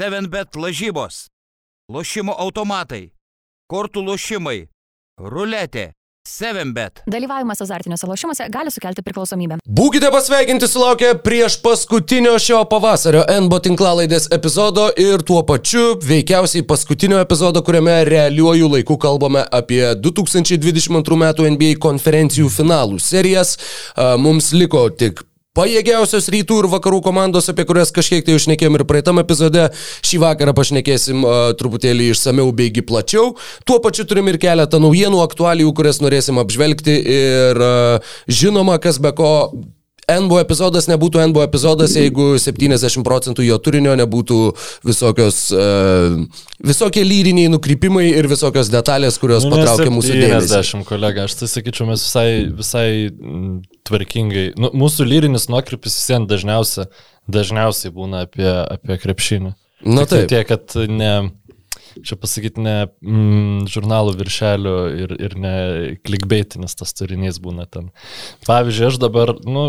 7bet lažybos, lošimo automatai, kortų lošimai, ruletė, 7bet. Dalyvavimas azartiniuose lošimuose gali sukelti priklausomybę. Būkite pasveikinti sulaukę prieš paskutinio šio pavasario NBO tinklalaidės epizodo ir tuo pačiu veikiausiai paskutinio epizodo, kuriame realiuoju laiku kalbame apie 2022 m. NBA konferencijų finalų serijas. Mums liko tik pajėgiausios rytų ir vakarų komandos, apie kurias kažkiek tai užnekėjom ir praeitam epizode. Šį vakarą pašnekėsim uh, truputėlį išsameu beigi plačiau. Tuo pačiu turim ir keletą naujienų, aktualijų, kurias norėsim apžvelgti ir uh, žinoma, kas be ko. NBO epizodas nebūtų NBO epizodas, jeigu 70 procentų jo turinio nebūtų visokios, uh, visokie lyriniai nukrypimai ir visokios detalės, kurios Nu, patraukia mūsų dėmesį. 90, kolega, aš tai sakyčiau, mes visai, visai tvarkingai. Nu, mūsų lyrinis nuokrypis vis vien dažniausia, dažniausiai būna apie, apie krepšinį. Na Tik tai taip. Tiek, kad ne, čia pasakyti, ne mm, žurnalų viršelio ir, ir ne klikbeitinis tas turinys būna ten. Pavyzdžiui, aš dabar, nu,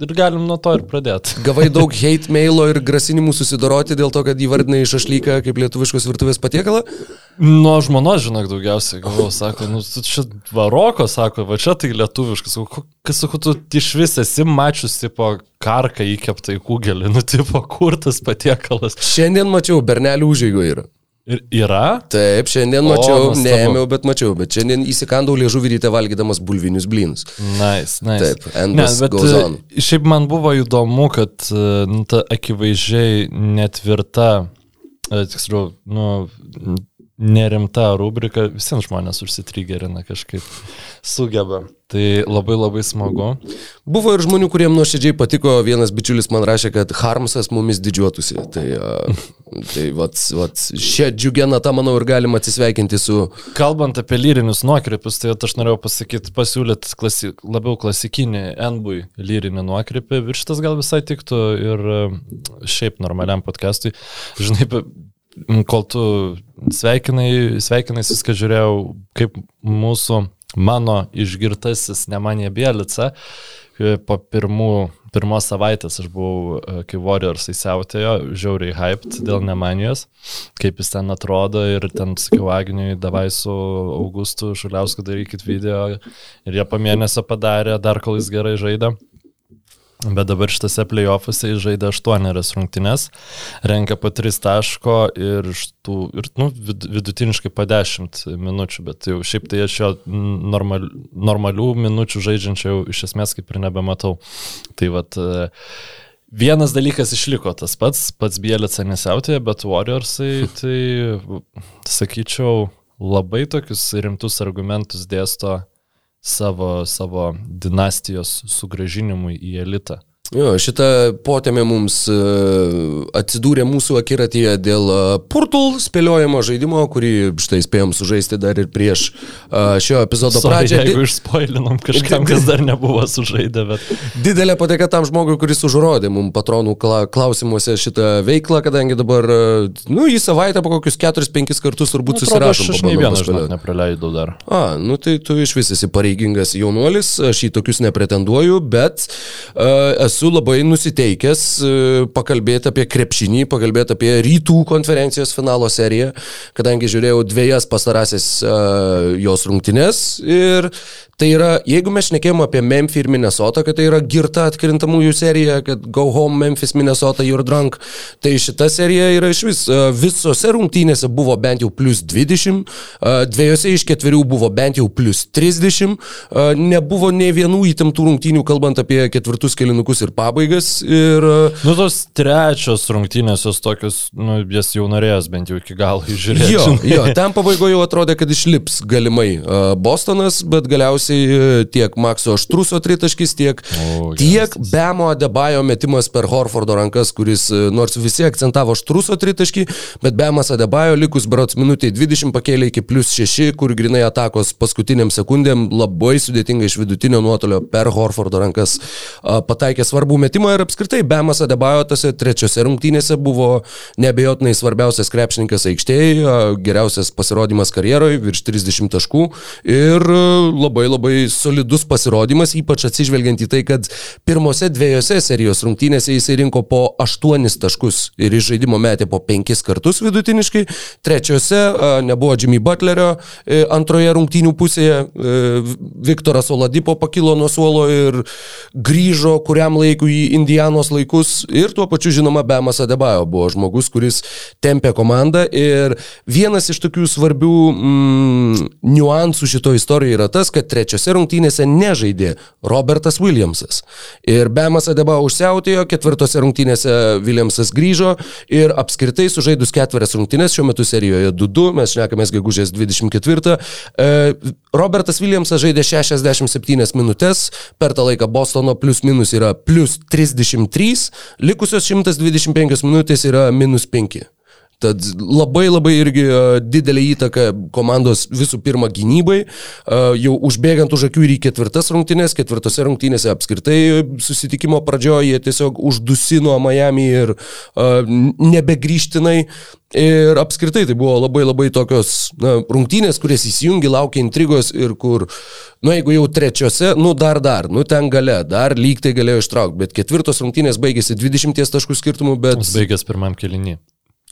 ir galim nuo to ir pradėti. Gavai daug hate mailo ir grasinimų susidoroti dėl to, kad įvardinai šašlyką kaip lietuviškos virtuvės patiekalą? Nuo žmonos, žinok, daugiausiai gavau, sako, nu, čia varoko, sako, va čia tai lietuviškas, kas, sakau, tu iš vis esi mačius, tipo, karką įkeptą į kugelį, nu, tipo, kur tas patiekalas. Šiandien mačiau, bernelių užėgo yra. Ir yra? Taip, šiandien O, mačiau, nuostabu. neėmiau, bet mačiau, bet šiandien įsikandau liežuvį ryte valgydamas bulvinius blynus. Nice, nice. Taip, and this goes e, on. šiaip man buvo įdomu, kad e, nu, ta akivaizdžiai netvirta, e, tiksliau, nu, nerimta rubrika, visiems žmonės užsitrigerina kažkaip, sugeba. Tai labai labai smagu. Buvo ir žmonių, kuriems nuoširdžiai patiko, vienas bičiulis man rašė, kad Harmsas mumis didžiuotųsi. Tai, tai vat, vat, šią džiugę natą, manau, ir galima atsisveikinti su... Kalbant apie lyrinius nuokrypius, tai aš norėjau pasakyti, pasiūlyti klasi, labiau klasikinį NBUI lyrinį nuokrypį. Ir šitas gal visai tiktų ir e, šiaip normaliam podcastui. Žinai, kol tu sveikinai, sveikinai viską žiūrėjau, kaip mūsų, mano išgirtasis Nemanė Bielica, e, po pirmų, pirmos savaitės aš buvau, e, kai Warriors įsiautėjo, žiauriai hyped dėl Nemanijos, kaip jis ten atrodo ir ten sakiau Agniui, davai su Augustu Šuliausku darykit video ir jie po mėnesio padarė, dar kol jis gerai žaidė. Bet dabar šitose playoffuose jis žaidė 8 rungtynes, renka po 3 taško ir, tų, ir nu, vid, vidutiniškai po 10 minučių, bet jau šiaip tai aš jo normal, normalių minučių žaidžiančių jau iš esmės kaip ir nebematau. Tai vad, vienas dalykas išliko tas pats, pats Bielica nesiautė, bet Warriorsai, tai sakyčiau, labai tokius rimtus argumentus dėsto savo, savo dinastijos sugražinimui į elitą. Jo, šita potėmė mums e, atsidūrė mūsų akiratyje dėl e, Purtul spėliojimo žaidimo, kurį štai spėjom sužaisti dar ir prieš e, šio epizodo Sorry, pradžią. jeigu išspoilinom kažkam, kas dar nebuvo sužaidę, bet... Didelė padėka tam žmogui, kuris užrodė mums patronų kla- klausimuose šitą veiklą, kadangi dabar, nu, į savaitę po kokius 4-5 kartus turbūt aš susirašom. aš nei vieną, žinot, nepraleidau dar. A, nu tai tu iš vis esi pareigingas jaunuolis, aš į tokius nepretenduoju, bet uh, esu labai nusiteikęs uh, pakalbėti apie krepšinį, pakalbėti apie rytų konferencijos finalo seriją, kadangi žiūrėjau dviejas pastarąsias uh, jos rungtynes. Ir tai yra, jeigu mes šnekėjom apie Memphis ir Minnesota, kad tai yra girta atkrintamųjų serija, kad go home Memphis, Minnesota, you're drunk, tai šita serija yra iš vis, uh, visose rungtynėse buvo bent jau plus 20, uh, dviejose iš ketverių buvo bent jau plus 30, uh, nebuvo ne vienų įtemptų rungtynių, kalbant apie ketvirtus kelinukus ir pabaigas. Ir, uh, Nu, tos trečios rungtynės, jos tokios, nu, jas jau norėjęs bent jau iki galo išžiūrėti. Jo, jo, ten pabaigoje jau atrodė, kad išlips galimai uh, Bostonas, bet galiausiai uh, tiek Makso Aštruso tritaškis, tiek, O, tiek Bemo Adebayo metimas per Horfordo rankas, kuris nors visi akcentavo Aštruso tritaškį, bet Bemas Adebayo likus berots minutiai 20 pakėlė iki plus 6, kur grinai atakos paskutiniam sekundėm labai sudėtingai iš vidutinio nuotolio per Horfordo rankas pataikė svarbų metimą ir apskritai Bemas Adebayo tose trečiose rungtynėse buvo nebejotinai svarbiausias krepšininkas aikštėje, geriausias pasirodymas karjeroje, virš 30 taškų ir labai labai solidus pasirodymas, ypač atsižvelgiant į tai, kad pirmose dviejose serijos rungtynėse jisai rinko po 8 taškus ir iš žaidimo metė po 5 kartus vidutiniškai, trečiose nebuvo Jimmy Butlerio, e, antroje rungtynių pusėje e, Viktoras Oladipo pakilo nuo suolo ir grįžo kuriam laikui į Indianos laikus ir tuo pačiu žinoma Bemas Adebayo buvo žmogus, kuris tempė komandą ir vienas iš tokių svarbių mm, niuansų šito istorijoje yra tas, kad trečiose rungtynėse nežaidė Robertas Williamsas. Ir Bemas Adebayo užsiautėjo, ketvirtose rungtynėse Williamsas grįžo ir apskritai sužaidus ketverias rungtynės, šiuo metu serijoje 2-2, mes šnekamės gegužės 24, e, Robertas Williamsas žaidė 67 minutės, per tą laiką Bostono plius minus yra plus 33, likusios 125 minutės yra minus 5. Tad labai labai irgi e, didelį įtaką komandos visų pirma gynybai, e, jau užbėgant už akių ir į ketvirtas rungtynės, ketvirtose rungtynėse apskritai susitikimo pradžioje jie tiesiog uždusino Miami ir e, nebegrįžtinai. Ir apskritai tai buvo labai labai tokios na, rungtynės, kurias įsijungi, laukia intrigos ir kur, nu jeigu jau trečiose, nu dar dar, nu ten gale, dar lyg tai galėjo ištraukti, bet ketvirtos rungtynės baigėsi 20 taškų skirtumų, bet... Jis baigęs pirmam kelinį.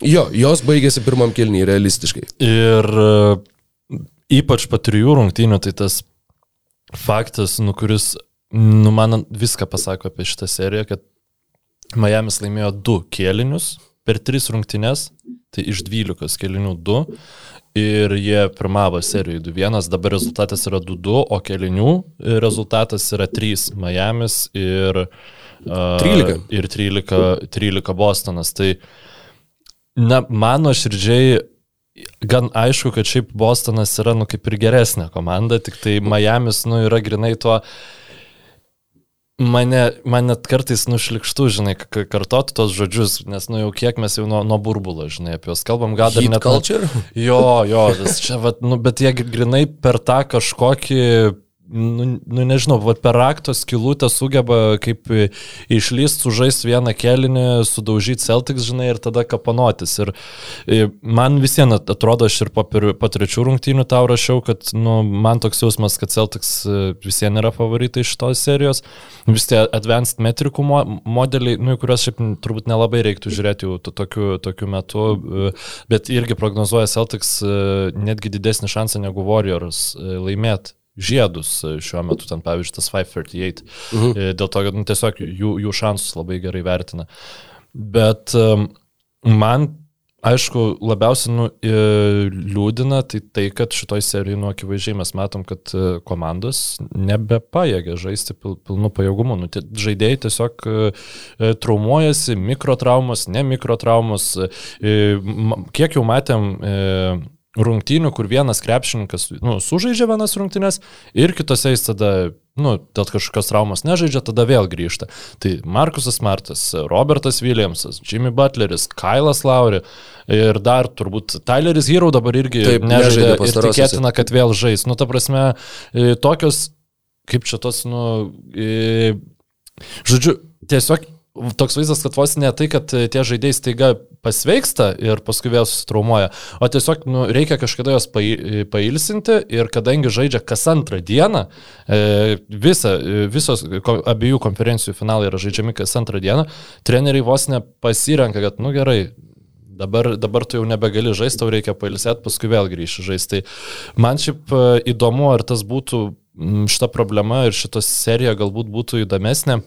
Jo, jos baigėsi pirmam kelniui realistiškai. Ir e, ypač po trijų rungtynių, tai tas faktas, nu, kuris, nu, man viską pasako apie šitą seriją, kad Miami's laimėjo du kėlinius per tris rungtynės, tai iš 12 kėlinių 2 ir jie pirmavo serijoje 2-1, dabar rezultatas yra 2-2, o kėlinių rezultatas yra 3 Miami's ir, uh, 13. ir 13, 13 Bostonas. Tai uh, Na, mano širdžiai gan aišku, kad šiaip Bostonas yra, nu, kaip ir geresnė komanda, tik tai Miami's, nu, yra grinai tuo, mane, man net kartais nušlikštų, žinai, kartot tos žodžius, nes, nu, jau kiek mes jau nuo, nuo burbulo, žinai, apie juos kalbam, gal dar net... Culture? Jo, jo, čia, vat, nu, bet jie grinai per tą kažkokį nu, nu nežinau, vat per rakto skilutę sugeba kaip išlyst, sužaisti vieną kelinį, sudaužyti Celtics, žinai, ir tada kapanotis. Ir man visiems atrodo, aš ir po, po trečių rungtynių tau rašiau, kad nu, man toks jausmas, kad Celtics e, visiems yra favoritai šitos serijos. Vis tie advanced metrikų mo modeliai, nu, kuriuos šiaip turbūt nelabai reiktų žiūrėti jau tokiu, tokiu metu, e, bet irgi prognozuoja Celtics e, netgi didesnį šansą negu Warriors laimėti žiedus e, šiuo metu, ten pavyzdžiui, tas 538, mhm. E, dėl to, kad nu, tiesiog jų, jų šansus labai gerai vertina. Bet man, aišku, labiausiai nu, liūdina tai tai, kad šitoj serijai, nu, akivaizdžiai mes matom, kad komandos nebepajėgia žaisti pil, pilnu pajėgumu. Nu, tie, žaidėjai tiesiog traumuojasi, mikrotraumos, ne mikrotraumos. Kiek jau matėm rungtynių, kur vienas krepšininkas nu, sužaidžia vienas rungtynės ir kitose jis tada, nu, dėl kažkokios traumos nežaidžia, tada vėl grįžta. Tai Markusas Martas, Robertas Williamsas, Jimmy Butleris, Kailas Lauri ir dar turbūt Tyleris Hero dabar irgi Taip, nežaidė ir tikėtina, kad vėl žais. Nu, ta prasme, e, tokios, kaip čia tos, nu, e, žodžiu, tiesiog toks vaizdas, kad vos ne tai, kad tie žaidėjai staiga pasveiksta ir paskui vėl susitraumuoja, o tiesiog nu, reikia kažkada juos pailsinti ir kadangi žaidžia kas antrą dieną, e, visa, visos abiejų konferencijų finalai yra žaidžiami kas antrą dieną, treneriai vos nepasirenka, kad nu gerai, Dabar, dabar tu jau nebegali žaisti, tau reikia pailsėti, paskui vėl grįžti žaisti. Tai man šiaip e, įdomu, ar tas būtų šita problema ir šita serija galbūt būtų įdomesnė,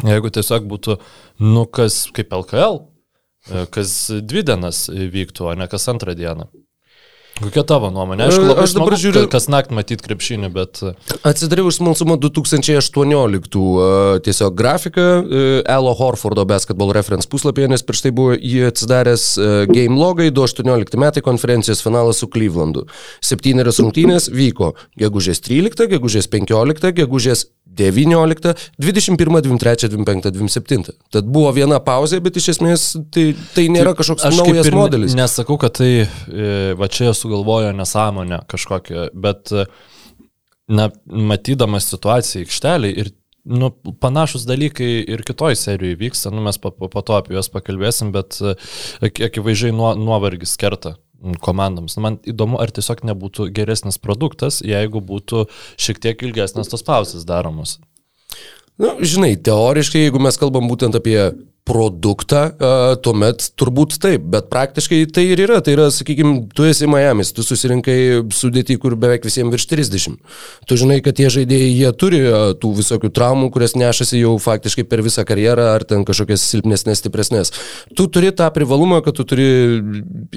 Jeigu tiesiog būtų, nu, kas kaip LKL, e, kas dvi dienas vyktų, o ne kas antrą dieną. Kokia tavo nuomonė? Aišku, labai aš dabar žiūriu, kas naktį matyti krepšinį, bet... Atsidariau iš smalsumo 2018 uh, tiesiog grafiką uh, Elo Horfordo basketball reference puslapyje, nes prieš tai buvo jį atsidaręs game logai 2018 metai konferencijos finalas su Clevelandu. Septynerios rungtynės vyko gegužės 13, gegužės 15, gegužės 19, 21, 23, 25, 27. Tad buvo viena pauzė, bet iš esmės tai, tai nėra kažkoks Aš naujas modelis. Nesakau, kad tai e, va čia sugalvojo nesąmonę kažkokią, bet na, matydamas situaciją aikštelį ir nu, panašus dalykai ir kitoj serijoje vyksta, nu, mes po, po, po to apie juos pakalbėsim, bet e, ak- akivaizdžiai nuo, nuovargis kerta komandoms. Nu, man įdomu, ar tiesiog nebūtų geresnis produktas, jeigu būtų šiek tiek ilgesnės tos pauzės daromos. Na, žinai, teoriškai, jeigu mes kalbam būtent apie produktą, tuomet turbūt taip, bet praktiškai tai ir yra. Tai yra, sakykime, tu esi Miami's, tu susirinkai sudėti, kur beveik visiems virš 30. Tu žinai, kad tie žaidėjai, jie turi tų visokių traumų, kurias nešasi jau faktiškai per visą karjerą, ar ten kažkokias silpnesnės, stipresnės. Tu turi tą privalumą, kad tu turi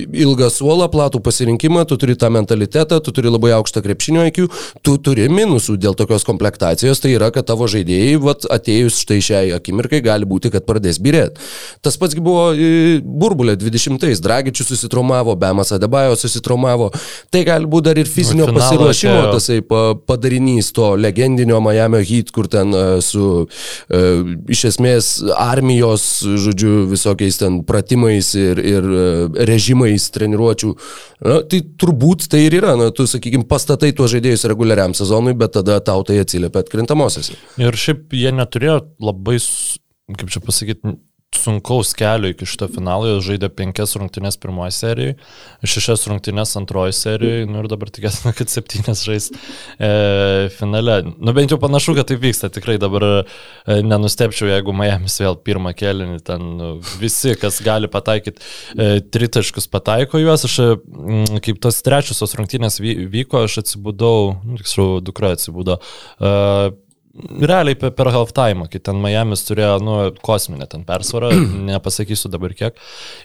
ilgą suolą, platų pasirinkimą, tu turi tą mentalitetą, tu turi labai aukštą krepšinio IQ, tu turi minusų dėl tokios komplektacijos, tai yra, kad tavo žaidėjai, vat, atėjus štai šiai akimirkai, gali būti, kad pradės birėti. Tas pats buvo e, burbulė 20-ais, Dragičius susitraumavo, Bemas Adebajo susitraumavo, tai gali būti dar ir fizinio Finalą pasiruošimo atėjo. tasai pa- padarinys to legendinio Miami Heat, kur ten e, su e, iš esmės armijos, žodžiu, visokiais ten pratimais ir, ir režimais treniruočių. Na, tai turbūt tai ir yra, na, tu, sakykime, pastatai tuos žaidėjus reguliariam sezonui, bet tada tau tai atsiliepia atkrintamosiose. Ir šiaip jie neturėjo labai, kaip čia pasakyti, sunkaus kelio iki šito finalo, jie žaidė penkias rungtynes pirmoje serijoje, šešias rungtynes antroje serijoje, nu ir dabar tikėsime, kad septynes žais e, finale. Nu bent jau panašu, kad taip vyksta, tikrai dabar e, nenustepčiau, jeigu Miami's vėl pirmą kelinį, ten nu, visi, kas gali pataikyti, e, tritaškus pataiko juos, aš e, mm, kaip tos trečiosios rungtynės vy- vyko, aš atsibudau, nu, tiksliau, dukra atsibudo. E, Realiai per, per halftime, kai ten Miami's turėjo, nu, kosminę ten persvarą, nepasakysiu dabar kiek.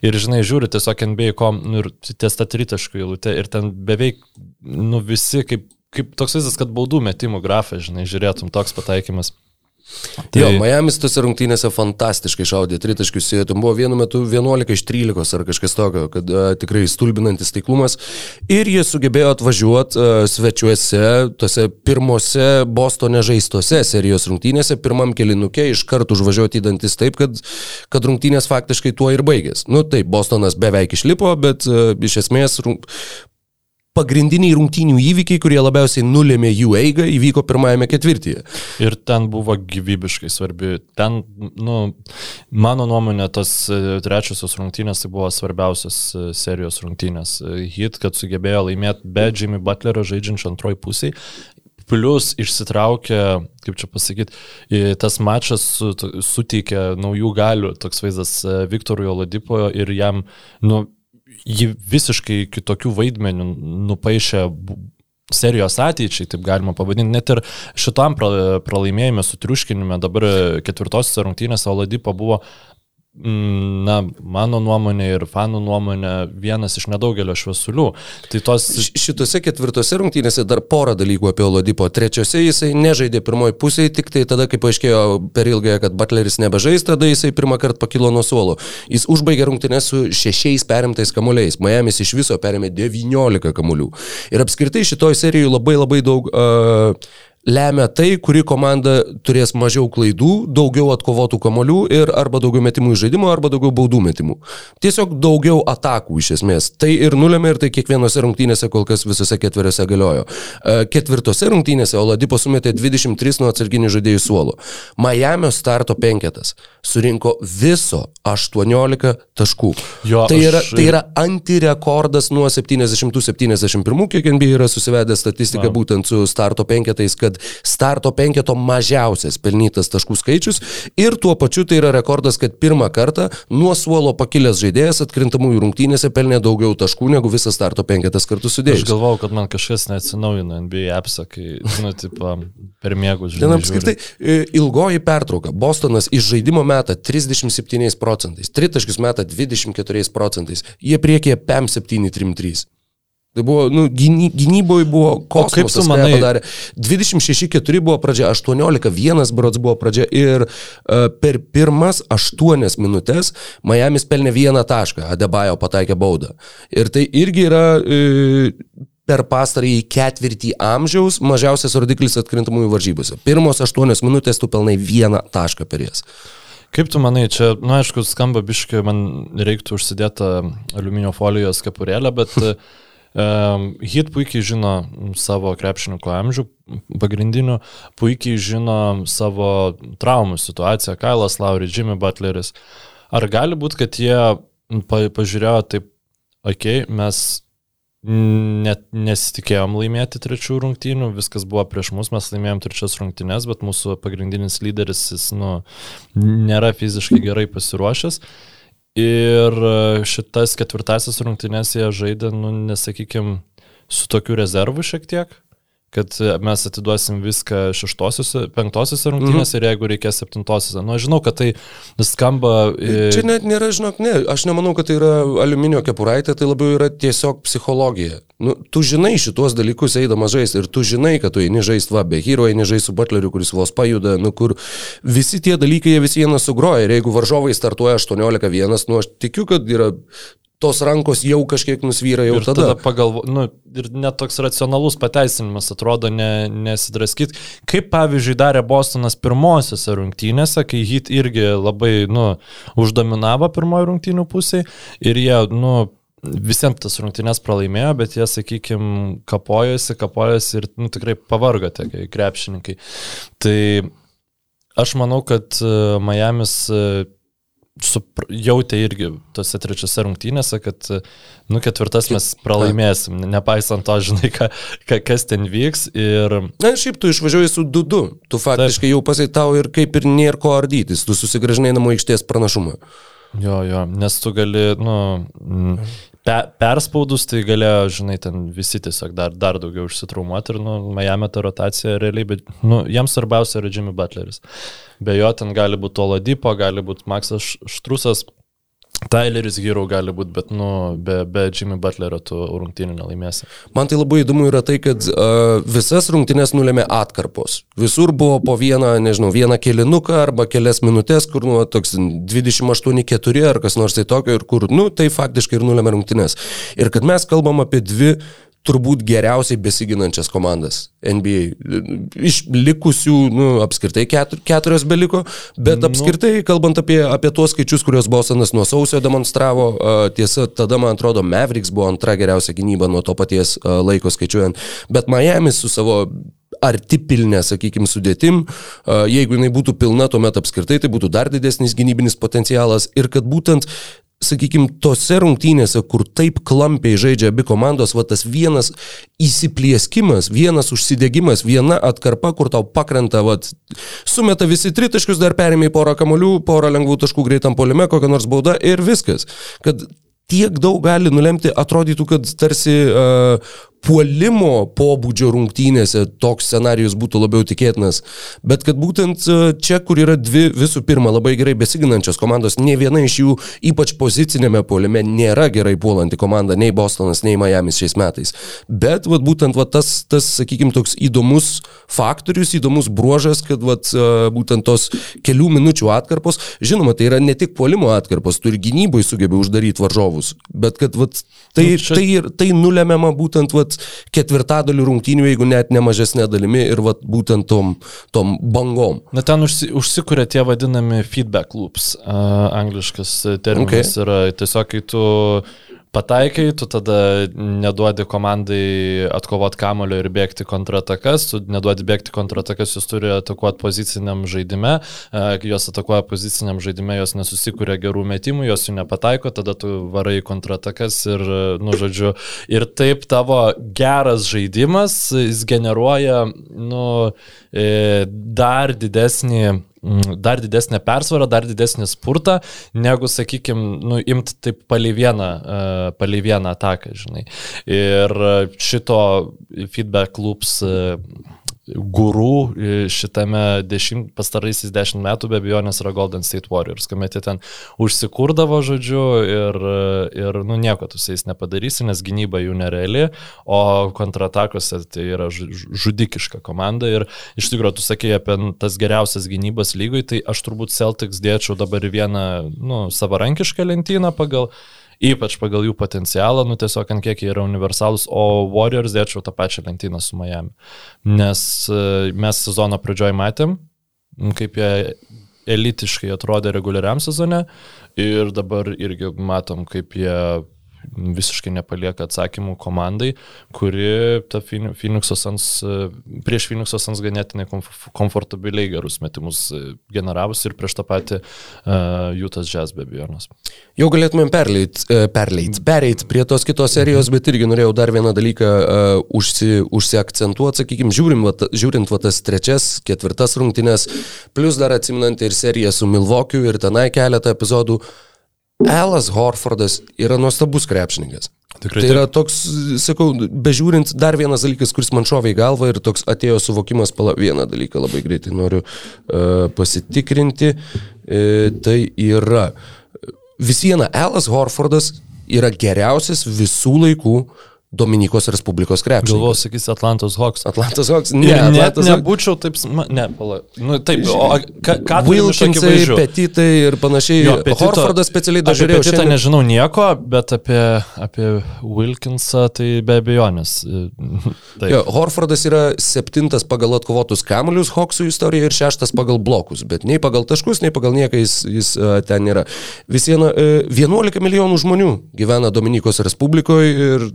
Ir, žinai, žiūri tiesiog NBA kom, nu, ir ties tą tritaškų įlūtę ir ten beveik, nu, visi kaip, kaip toks visas, kad baudų metimų grafą, žinai, žiūrėtum toks pataikymas. Tai... Jo, Miami's tose rungtynėse fantastiškai šaudė tritaškius, ten buvo vienu metu 11 iš 13 ar kažkas tokio, kad a, tikrai stulbinantis taiklumas. Ir jie sugebėjo atvažiuoti svečiuose, tose pirmose Bostone žaistose serijos rungtynėse, pirmam kelinukė iš karto užvažiuoti į dantis taip, kad, kad rungtynės faktiškai tuo ir baigės. Nu taip, Bostonas beveik išlipo, bet a, iš esmės rung... pagrindiniai rungtynių įvykiai, kurie labiausiai nulėmė jų eigą, įvyko pirmajame ketvirtyje. Ir ten buvo gyvybiškai svarbi. Ten, nu, mano nuomonė, tos e, trečiosios rungtynės tai buvo svarbiausios e, serijos rungtynės. E, Hit, kad sugebėjo laimėti be Jimmy Butlerio žaidžiančio antroji pusiai. Plus išsitraukė, kaip čia pasakyti, tas mačas su, suteikė naujų galių, toks vaizdas Viktorui Oladipo ir jam, nu, jį visiškai kitokių vaidmenių nupaišė serijos ateičiai, taip galima pavadinti. Net ir šitam pra- pralaimėjime su triuškinime dabar ketvirtosios rungtynėse Oladipo buvo, mm, na, mano nuomonė ir fanų nuomonė vienas iš nedaugelio šviesulių. Tai tos... Šitose ketvirtose rungtynėse dar porą dalykų apie Oladipo. Trečiose jisai nežaidė pirmoji pusėje, tik tai tada, kai paaiškėjo per ilgąją, kad Butleris nebežais, tada jisai pirmą kartą pakilo nuo suolo. Jis užbaigė rungtynės su šešiais perimtais kamuoliais. Miami's iš viso perėmė 19 kamuolių. Ir apskritai šitoj serijoje labai labai daug... Uh, lemia tai, kuri komanda turės mažiau klaidų, daugiau atkovotų kamolių ir arba daugiau metimų iš žaidimo, arba daugiau baudų metimų. Tiesiog daugiau atakų iš esmės. Tai ir nulėmė ir tai kiekvienose rungtynėse kol kas visose ketveriose galiojo. E, Ketvirtose rungtynėse Oladipo sumetė 23 nuo atsarginių žaidėjų suolo. Miami starto penketas surinko viso 18 taškų. Jo, tai, yra, aš- tai yra antirekordas nuo 70-71, kiek NBA yra susivedę statistiką būtent su starto penketais, kad starto penketo mažiausias pelnytas taškų skaičius ir tuo pačiu tai yra rekordas, kad pirmą kartą nuo suolo pakilęs žaidėjas atkrintamųjų rungtynėse pelnė daugiau taškų negu visas starto penketas kartu Aš sudėjus. galvau, kad man kažkas neatsinaujino NBA appsą, kai, nu, tipo, per mėgus Ten žinai. apskritai e, ilgoji pertrauka. Bostonas iš žaidimo meta 37 procentais, tritaškius meta 24 procentais, jie priekyje PM 733. Tai buvo, nu, gyny, gynyboje buvo kosmosas, kaip jie manai- padarė. 26-4 buvo pradžia, 18-1 brods buvo pradžia ir uh, per pirmas 8 minutės Miami's pelnė vieną tašką, Adebayo pataikė baudą. Ir tai irgi yra uh, per pastarąjį ketvirtį amžiaus mažiausias rodiklis atkrintamųjų varžybose. Pirmos 8 minutės tu pelnai vieną tašką per jas. Kaip tu manai, čia, na, nu, aišku, skamba biškai, man reiktų užsidėti aliuminio folijos kepurėlę, bet Hit puikiai žino savo krepšininkų amžių, pagrindinių, puikiai žino savo traumų situaciją, Kailas Lauri, Jimmy Butleris. Ar gali būti, kad jie pa, pažiūrėjo taip, okei, okay, mes net nesitikėjom laimėti trečių rungtynių, viskas buvo prieš mus, mes laimėjom trečias rungtynės, bet mūsų pagrindinis lyderis, jis, nu, nėra fiziškai gerai pasiruošęs. Ir e, šitas ketvirtasis rungtynės jie žaidė, nu, nesakykim, su tokiu rezervu šiek tiek, kad mes atiduosim viską šeštosiuose, penktosiuose rungtynėse mm -hmm. ir jeigu reikės septintosiuose. Nu, aš žinau, kad tai skamba... Čia net nėra, žinok, ne, aš nemanau, kad tai yra aliuminio kepuraitė, tai labiau yra tiesiog psichologija. Nu, tu žinai šituos dalykus eidamas žaisti ir tu žinai, kad tu eini žaisti, va, be hero eini žaisti su butleriu, kuris vos pajuda, nu, kur visi tie dalykai jie visi vieną sugroja ir jeigu varžovai startuoja 18-1, nu, aš tikiu, kad yra tos rankos jau kažkiek nusvyra jau ir tada. tada pagalvo, nu, ir net toks racionalus pateisinimas atrodo ne, nesidraskyti. Kaip pavyzdžiui darė Bostonas pirmosiose rungtynėse, kai Hit irgi labai, nu, uždominavo pirmojo rungtynių pusėje ir jie, nu, visiems tas rungtynės pralaimėjo, bet jie, sakykime, kapojosi, kapojosi ir nu, tikrai pavargo tie krepšininkai. Tai aš manau, kad e, Miami's e, jautė irgi tose trečiose rungtynėse, kad, nu, ketvirtas mes pralaimėsim, nepaisant to, žinai, ka, ka, kas ten vyks. Ir... Na, šiaip tu išvažiuoji su 2-2, tu faktiškai Taip. jau pasai ir kaip ir nėra ko ardytis, tu susigražinai namų aikštės pranašumą. Jo, jo, nes tu gali, nu, pe, perspaudus, tai galėjo, žinai, ten visi tiesiog dar, dar daugiau užsitraumuoti ir, nu, Miami ta rotacija realiai, bet, nu, jiems svarbiausia yra Jimmy Butleris. Be jo ten gali būti Oladipo, gali būti Maksas Štrusas, Tyleris Hero gali būti, bet, nu, be, be Jimmy Butlerio tu rungtynių nelaimėsi. Man tai labai įdomu yra tai, kad uh, visas rungtynės nulėmė atkarpos. Visur buvo po vieną, nežinau, vieną kelinuką arba kelias minutės, kur, nu, toks 28-4 ar kas nors tai tokio ir kur, nu, tai faktiškai ir nulėmė rungtynės. Ir kad mes kalbam apie dvi turbūt geriausiai besiginančias komandas NBA. Iš likusių, nu, apskritai ketur, keturios beliko, bet nu. apskritai, kalbant apie, apie tuos skaičius, kuriuos Bostonas nuo sausio demonstravo, tiesa, tada, man atrodo, Mavericks buvo antra geriausia gynyba nuo to paties laiko skaičiuojant, bet Miami su savo arti pilnė, sakykime, sudėtim. Jeigu jinai būtų pilna, tuomet apskritai tai būtų dar didesnis gynybinis potencialas ir kad būtent sakykime, tose rungtynėse, kur taip klampiai žaidžia abi komandos, va tas vienas įsiplieskimas, vienas užsidegimas, viena atkarpa, kur tau pakrenta, va, sumeta visi tritaškius, dar perėmė porą kamolių, porą lengvų taškų greitam polime, kokią nors baudą ir viskas. Kad tiek daug gali nulemti, atrodytų, kad tarsi uh, puolimo pobūdžio rungtynėse toks scenarius būtų labiau tikėtinas, bet kad būtent e, čia, kur yra dvi visų pirma labai gerai besiginančios komandos, ne viena iš jų, ypač pozicinėme puolime, nėra gerai puolanti komanda, nei Bostonas, nei Miami šiais metais. Bet vat, būtent vat, tas, tas sakykime, toks įdomus faktorius, įdomus bruožas, kad vat, e, būtent tos kelių minučių atkarpos, žinoma, tai yra ne tik puolimo atkarpos, tu ir gynybai sugebi uždaryti varžovus, bet kad vat, tai, nu, čia... tai, tai nulemiama būtent vat, vat, ketvirtadalių rungtynių, jeigu net ne mažesnė dalimi ir vat, būtent tom, tom bangom. Na ten užsi, užsikuria tie vadinami feedback loops, uh, angliškas terminas okay. yra tiesiog, kai tu pataikai, tu tada neduodi komandai atkovoti kamulio ir bėgti kontratakas, tu neduodi bėgti kontratakas, jūs turi atakuoti poziciniam žaidime, jos atakuoja poziciniam žaidime, jos nesusikūrė gerų metimų, jos jų nepataiko, tada tu varai kontratakas ir, nu, žodžiu, ir taip tavo geras žaidimas, jis generuoja, nu, e, dar didesnį dar didesnę persvarą, dar didesnį spurtą, negu, sakykime, nu, imti taip palei vieną, uh, palei vieną ataką, žinai. Ir šito feedback loops uh, gurų šitame dešimt, pastaraisiais dešimt metų be abejonės yra Golden State Warriors, kuomet jie ten užsikurdavo žodžiu ir, ir nu, nieko tu su jais nepadarysi, nes gynyba jų nereali, o kontratakose tai yra žudikiška komanda. Ir iš tikrųjų tu sakei apie tas geriausias gynybas lygoj, tai aš turbūt Celtics dėčiau dabar vieną nu, savarankišką lentyną pagal ypač pagal jų potencialą, nu tiesiog ant kiek jie yra universalus, o Warriors dėčiau tą pačią lentyną su Miami. Nes e, mes sezono pradžioj matėm, kaip jie elitiškai atrodė reguliariam sezone ir dabar irgi matom, kaip jie visiškai nepalieka atsakymų komandai, kuri Phoenix'o Suns, e, prieš Phoenix'o Suns ganėtinai komf- komfortabiliai gerus metimus e, generavus ir prieš tą patį uh, Jutas Jazz be abejonės. Jau galėtumėm perleit, e, perleit, pereit prie tos kitos serijos, bet irgi norėjau dar vieną dalyką uh, užsi, užsiakcentuoti, sakykime, žiūrim, va, žiūrint va, tas trečias, ketvirtas rungtynes, plus dar atsiminant ir seriją su Milvokiu ir tenai keletą epizodų. Elas Horfordas yra nuostabus krepšininkas. Tikrai tai yra toks, sakau, bežiūrint, dar vienas dalykas, kuris man šovė į galvą ir toks atėjo suvokimas, pala, vieną dalyką labai greitai noriu uh, pasitikrinti. E, tai yra vis viena, Elas Horfordas yra geriausias visų laikų Dominikos Respublikos Galvoju, krepšininkas. sakys Atlantos Hawks. Atlantas Hawks, Ne, ne, net Atlantas Hawks. nebūčiau taip, ne, pala. Nu, taip, o a- ką, iš Wilkinsai? Petitai ir panašiai. Jo, Petito- Horfordas specialiai dažiūrėjau. Petitą nežinau nieko, bet apie, apie Wilkinsą tai be abejonės. Taip. Jo, Horfordas yra septintas pagal atkovotus kamuolius Hawksų istorijoje ir šeštas pagal blokus, bet nei pagal taškus, nei pagal nieką jis, jis uh, ten nėra. Vis viena, uh, 11 milijonų žmonių gyvena Dominikos Respublikoje ir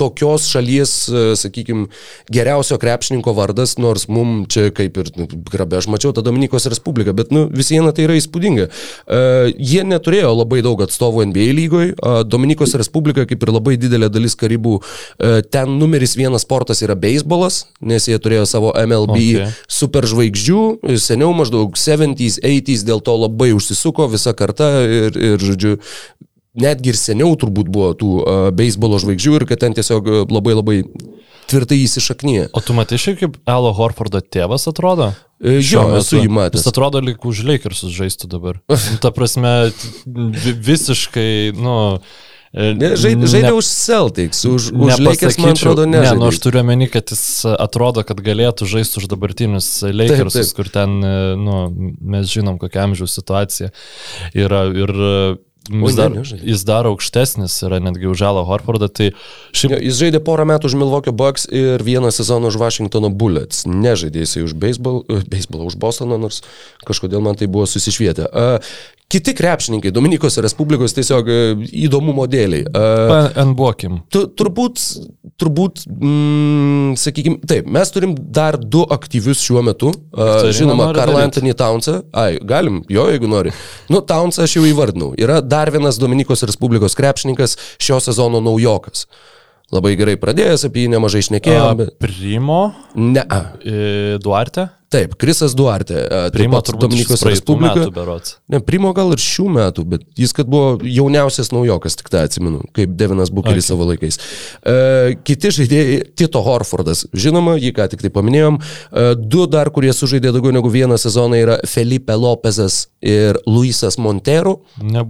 tokios šalies, uh, sakykime, geriausio krepšininko vardas, nors mum čia kaip ir, nu, grabė, aš mačiau tą Dominikos Respubliką, bet nu, vis viena tai yra įspūdinga. Uh, jie neturėjo labai daug atstovų NBA lygoje, uh, Dominikos Respublika kaip ir labai didelė dalis karibų, uh, ten numeris vienas sportas yra beisbolas, nes jie turėjo savo MLB okay. superžvaigždžių, seniau maždaug 70s, 80s dėl to labai užsisuko visa karta ir, ir žodžiu, netgi ir seniau turbūt buvo tų uh, beisbolo žvaigždžių ir kad ten tiesiog uh, labai labai tvirtai įsišaknyje. O tu matai šiaip kaip Elo Horfordo tėvas atrodo? E, Jo, esu jį matęs. Jis atrodo lyg už Lakersus žaistų dabar. Ta prasme, vi- visiškai, nu... e, Ne, Žaidė, žaidė ne- už Celtics, už, už Lakers, man atrodo, Ne, nežaidė. nu aš turiu omeny, kad jis atrodo, kad galėtų žaisti už dabartinius Lakersus, taip. kur ten, e, nu, mes žinom, kokia amžiaus situacija yra ir e, jis dar, jis dar aukštesnis yra netgi už Alą Horfordą, tai šiaip Jo, jis žaidė porą metų už Milwaukee Bucks ir vieną sezoną už Washingtono Bullets. Nežaidė jisai už beisbol, uh, beisbolą, už Bostoną, nors kažkodėl man tai buvo susišvietę. Uh, kiti krepšininkai Dominikos Respublikos tiesiog uh, įdomumo dėliai. Uh, NBOKim. Tu, turbūt, turbūt, mm, sakykime, taip, mes turim dar du aktyvius šiuo metu. Uh, žinoma, Karl? Anthony Townsą. Ai, galim, jo, jeigu nori. Nu, Townsą aš jau įvardinau. Yra dar vienas Dominikos Respublikos krepšininkas šio sezono naujokas. Labai gerai pradėjęs, apie jį nemažai išnekėjom. Bet... Primo, Ne, e, Duarte. Taip, Krisas Duarte. taip Primo Dominikos Respublika. Ne, Primo gal ir šių metų, bet jis, kad buvo jauniausias naujokas, tik tą atsimenu, kaip Devinas Bukeris okay. savo laikais. E, kiti žaidėjai, Tito Horfordas, žinoma, jį ką tik tai paminėjom. E, du dar, kurie sužaidė daugiau negu vieną sezoną, yra Felipe Lopezas ir Luisas Montero. Ne,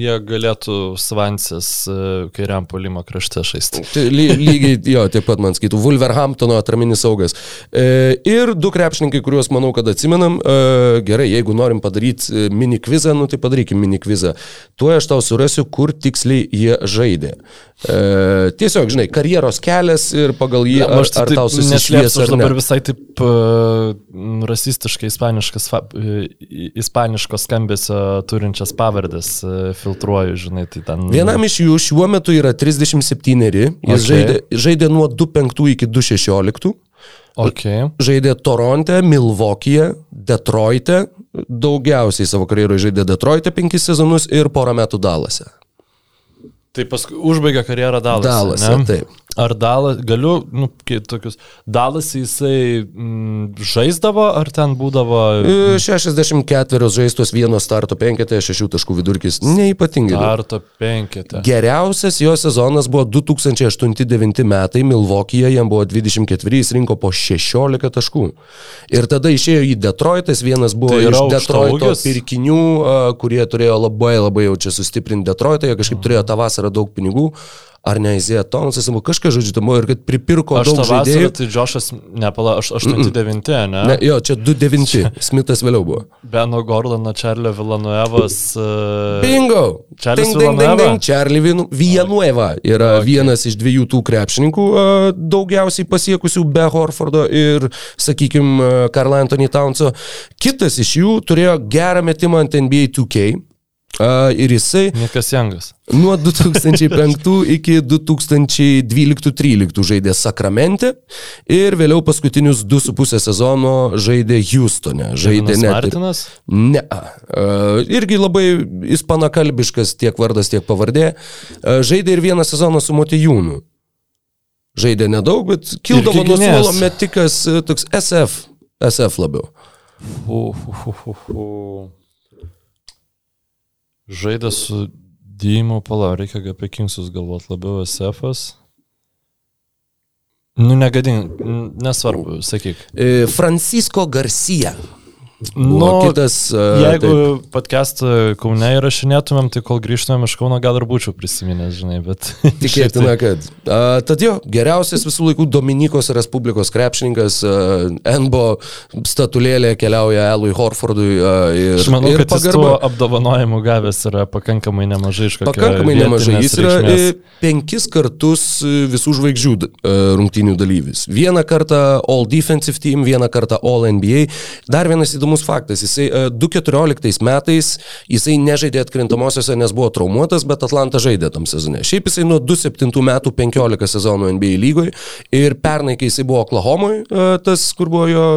jie galėtų Svansės e, kairiam polimo krašte žaisti. Tai ly, lygiai, jo, taip pat man skaitų, Wolverhamptono atraminis saugas. E, ir du krepšininkai, kuriuos manau, kad atsimenam. E, gerai, jeigu norim padaryti mini kvizą, nu tai padarykim mini kvizą. Tuo aš tau surasiu, kur tiksliai jie žaidė. E, tiesiog, žinai, karjeros kelias ir pagal jį, ar, Aš tai ar tau neslėpsiu, susišvies aš ar ne. dabar visai taip uh, rasistiškai ispaniškas, uh, ispaniško skambesio turinčias pavardės uh, filtruoju, žinai, tai ten... Vienam iš jų šiuo metu yra 37, jis okay. žaidė, žaidė nuo 2.5 iki 2.16. Okay. Žaidė Toronte, Milvokije, Detroite, daugiausiai savo karjeroje žaidė Detroite penkis sezonus ir porą metų Dalase. Tai paskui užbaigė karjerą Dalase. Dalase, ne? taip. Ar Dalas, galiu, nu, tokius, Dalas jisai mm, žaisdavo, ar ten būdavo... E, 64 žaistos vieno starto penketė, 6 taškų vidurkis, neipatingai. daug. Ar to penketė? Geriausias jo sezonas buvo 2008-2009 metai, Milvokyje jam buvo 24, jis rinko po 16 taškų. Ir tada išėjo į Detroitas, vienas buvo Tai iš Detroito pirkinių, kurie turėjo labai labai jau čia sustiprinti Detroitą, jie kažkaip turėjo tą vasarą daug pinigų. Ar ne Izėja Tonsas, kažkas žodžiu, tamo ir kad pripirko Aš daug tą vasarą, žaidėjų. tai Džošas, nepala, aš 89, ne? Ne, jo, čia 2-9, Smithas vėliau buvo. Beno Gordono, Čarlio Villanuevas. Uh, Bingo! Ding, Villanueva? Vin- Villanueva yra okay. vienas iš dviejų tų krepšininkų, a, daugiausiai pasiekusių be Horfordo ir, sakykime, Karl Anthony Townso. Kitas iš jų turėjo gerą metimą ant NBA 2K. Ir jisai Niekas Jangas. nuo 2005 iki 2012-13 žaidė Sakramente ir vėliau paskutinius 2,5 sezono žaidė Houstone. Žaidė net Martinas. Ne. Uh, irgi labai ispanakalbiškas tiek vardas, tiek pavardė. Uh, žaidė ir vieną sezoną su Motijūnu. Žaidė nedaug, bet kildavo nuo suolo metikas e, toks SF. SF labiau. Fu, fu, fu, fu. Žaidė su Dymu, pala, reikia apie Kingsus galvoti labiau SF'as. Nu, negadink, n- nesvarbu, sakyk. E, Francisco Garcia. Nu, kitas. Jeigu podcastą Kaune įrašinėtumėm, tai kol grįžtumėm iš Kauno gal ir būčiau prisiminęs, žinai, bet... Tikėtina, kad. A, tad jo, geriausias visų laikų Dominikos Respublikos krepšininkas, a, Enbo statulėlė keliauja Elui Horfordui. A, ir, Aš manau, ir kad jis tų apdovanojimų gavęs yra pakankamai nemažai iš kokio Pakankamai nemažai. Jis yra reikšmės. e, penkis kartus e, visų žvaigždžių e, rungtynių dalyvis. Vieną kartą All Defensive Team, vieną kartą All NBA. Dar vienas įdomus faktas. Jisai e, 2014 metais jisai nežaidė atkrintamosiose, nes buvo traumuotas, bet Atlanta žaidė tam sezone. Šiaip jisai nuo 2007 metų 15 sezonų NBA lygoje ir pernai, kai jisai buvo Oklahomoje, tas, kur buvo jo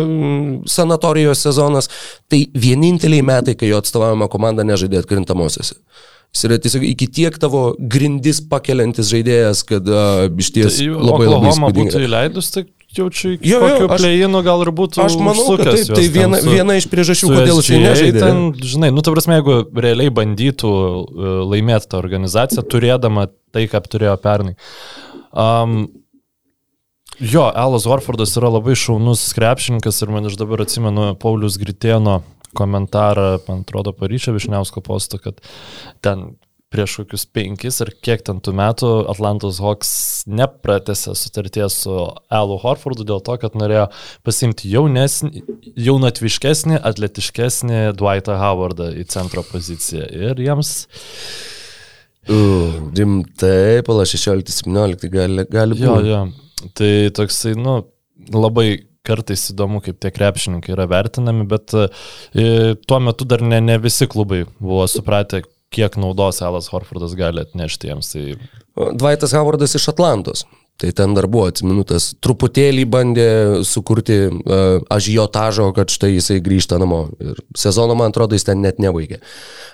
sanatorijos sezonas, tai vieninteliai metai, kai jo atstovaujama komanda nežaidė atkrintamosiose. Jis yra tiesiog iki tiek tavo grindis pakeliantis žaidėjas, kad uh, iš ties Tai labai labai Oklahoma būtų įleidus, tai jaučiu, iki Jo, jo, plėjino gal ir būtų Aš manau, kad taip, tai viena, su- viena iš priežasčių, kodėl SGA nežaidė. Ten, žinai, nu, ta prasme, jeigu realiai bandytų uh, laimėti tą organizaciją, turėdama tai, ką turėjo pernai. Um, jo, Alas Warfordas yra labai šaunus krepšininkas ir man iš dabar atsimenu Paulius Gritėno komentarą, man atrodo, Paryčio Višniausko posto, kad ten prieš kokius penkis ar kiek ten tų metų Atlantos Hawks nepratęsė sutarties su Alu Horfordu dėl to, kad norėjo pasimti jaunesnį, jaunatviškesnį, atletiškesnį Dwightą Howardą į centro poziciją. Ir jiems Uh, rimtai, pala 16-17 gali, gali Jo, būti. jo. Tai toksai, nu, labai kartais įdomu, kaip tie krepšininkai yra vertinami, bet e, tuo metu dar ne, ne visi klubai buvo supratę, kiek naudos Alas Horfordas gali atnešti jiems. Tai Dvaitas Howardas iš Atlantos. Tai ten dar buvo atsiminutas, truputėlį bandė sukurti uh, ažiotažo, kad štai jisai grįžta namo. Ir sezono, man atrodo, jis ten net nebaigė.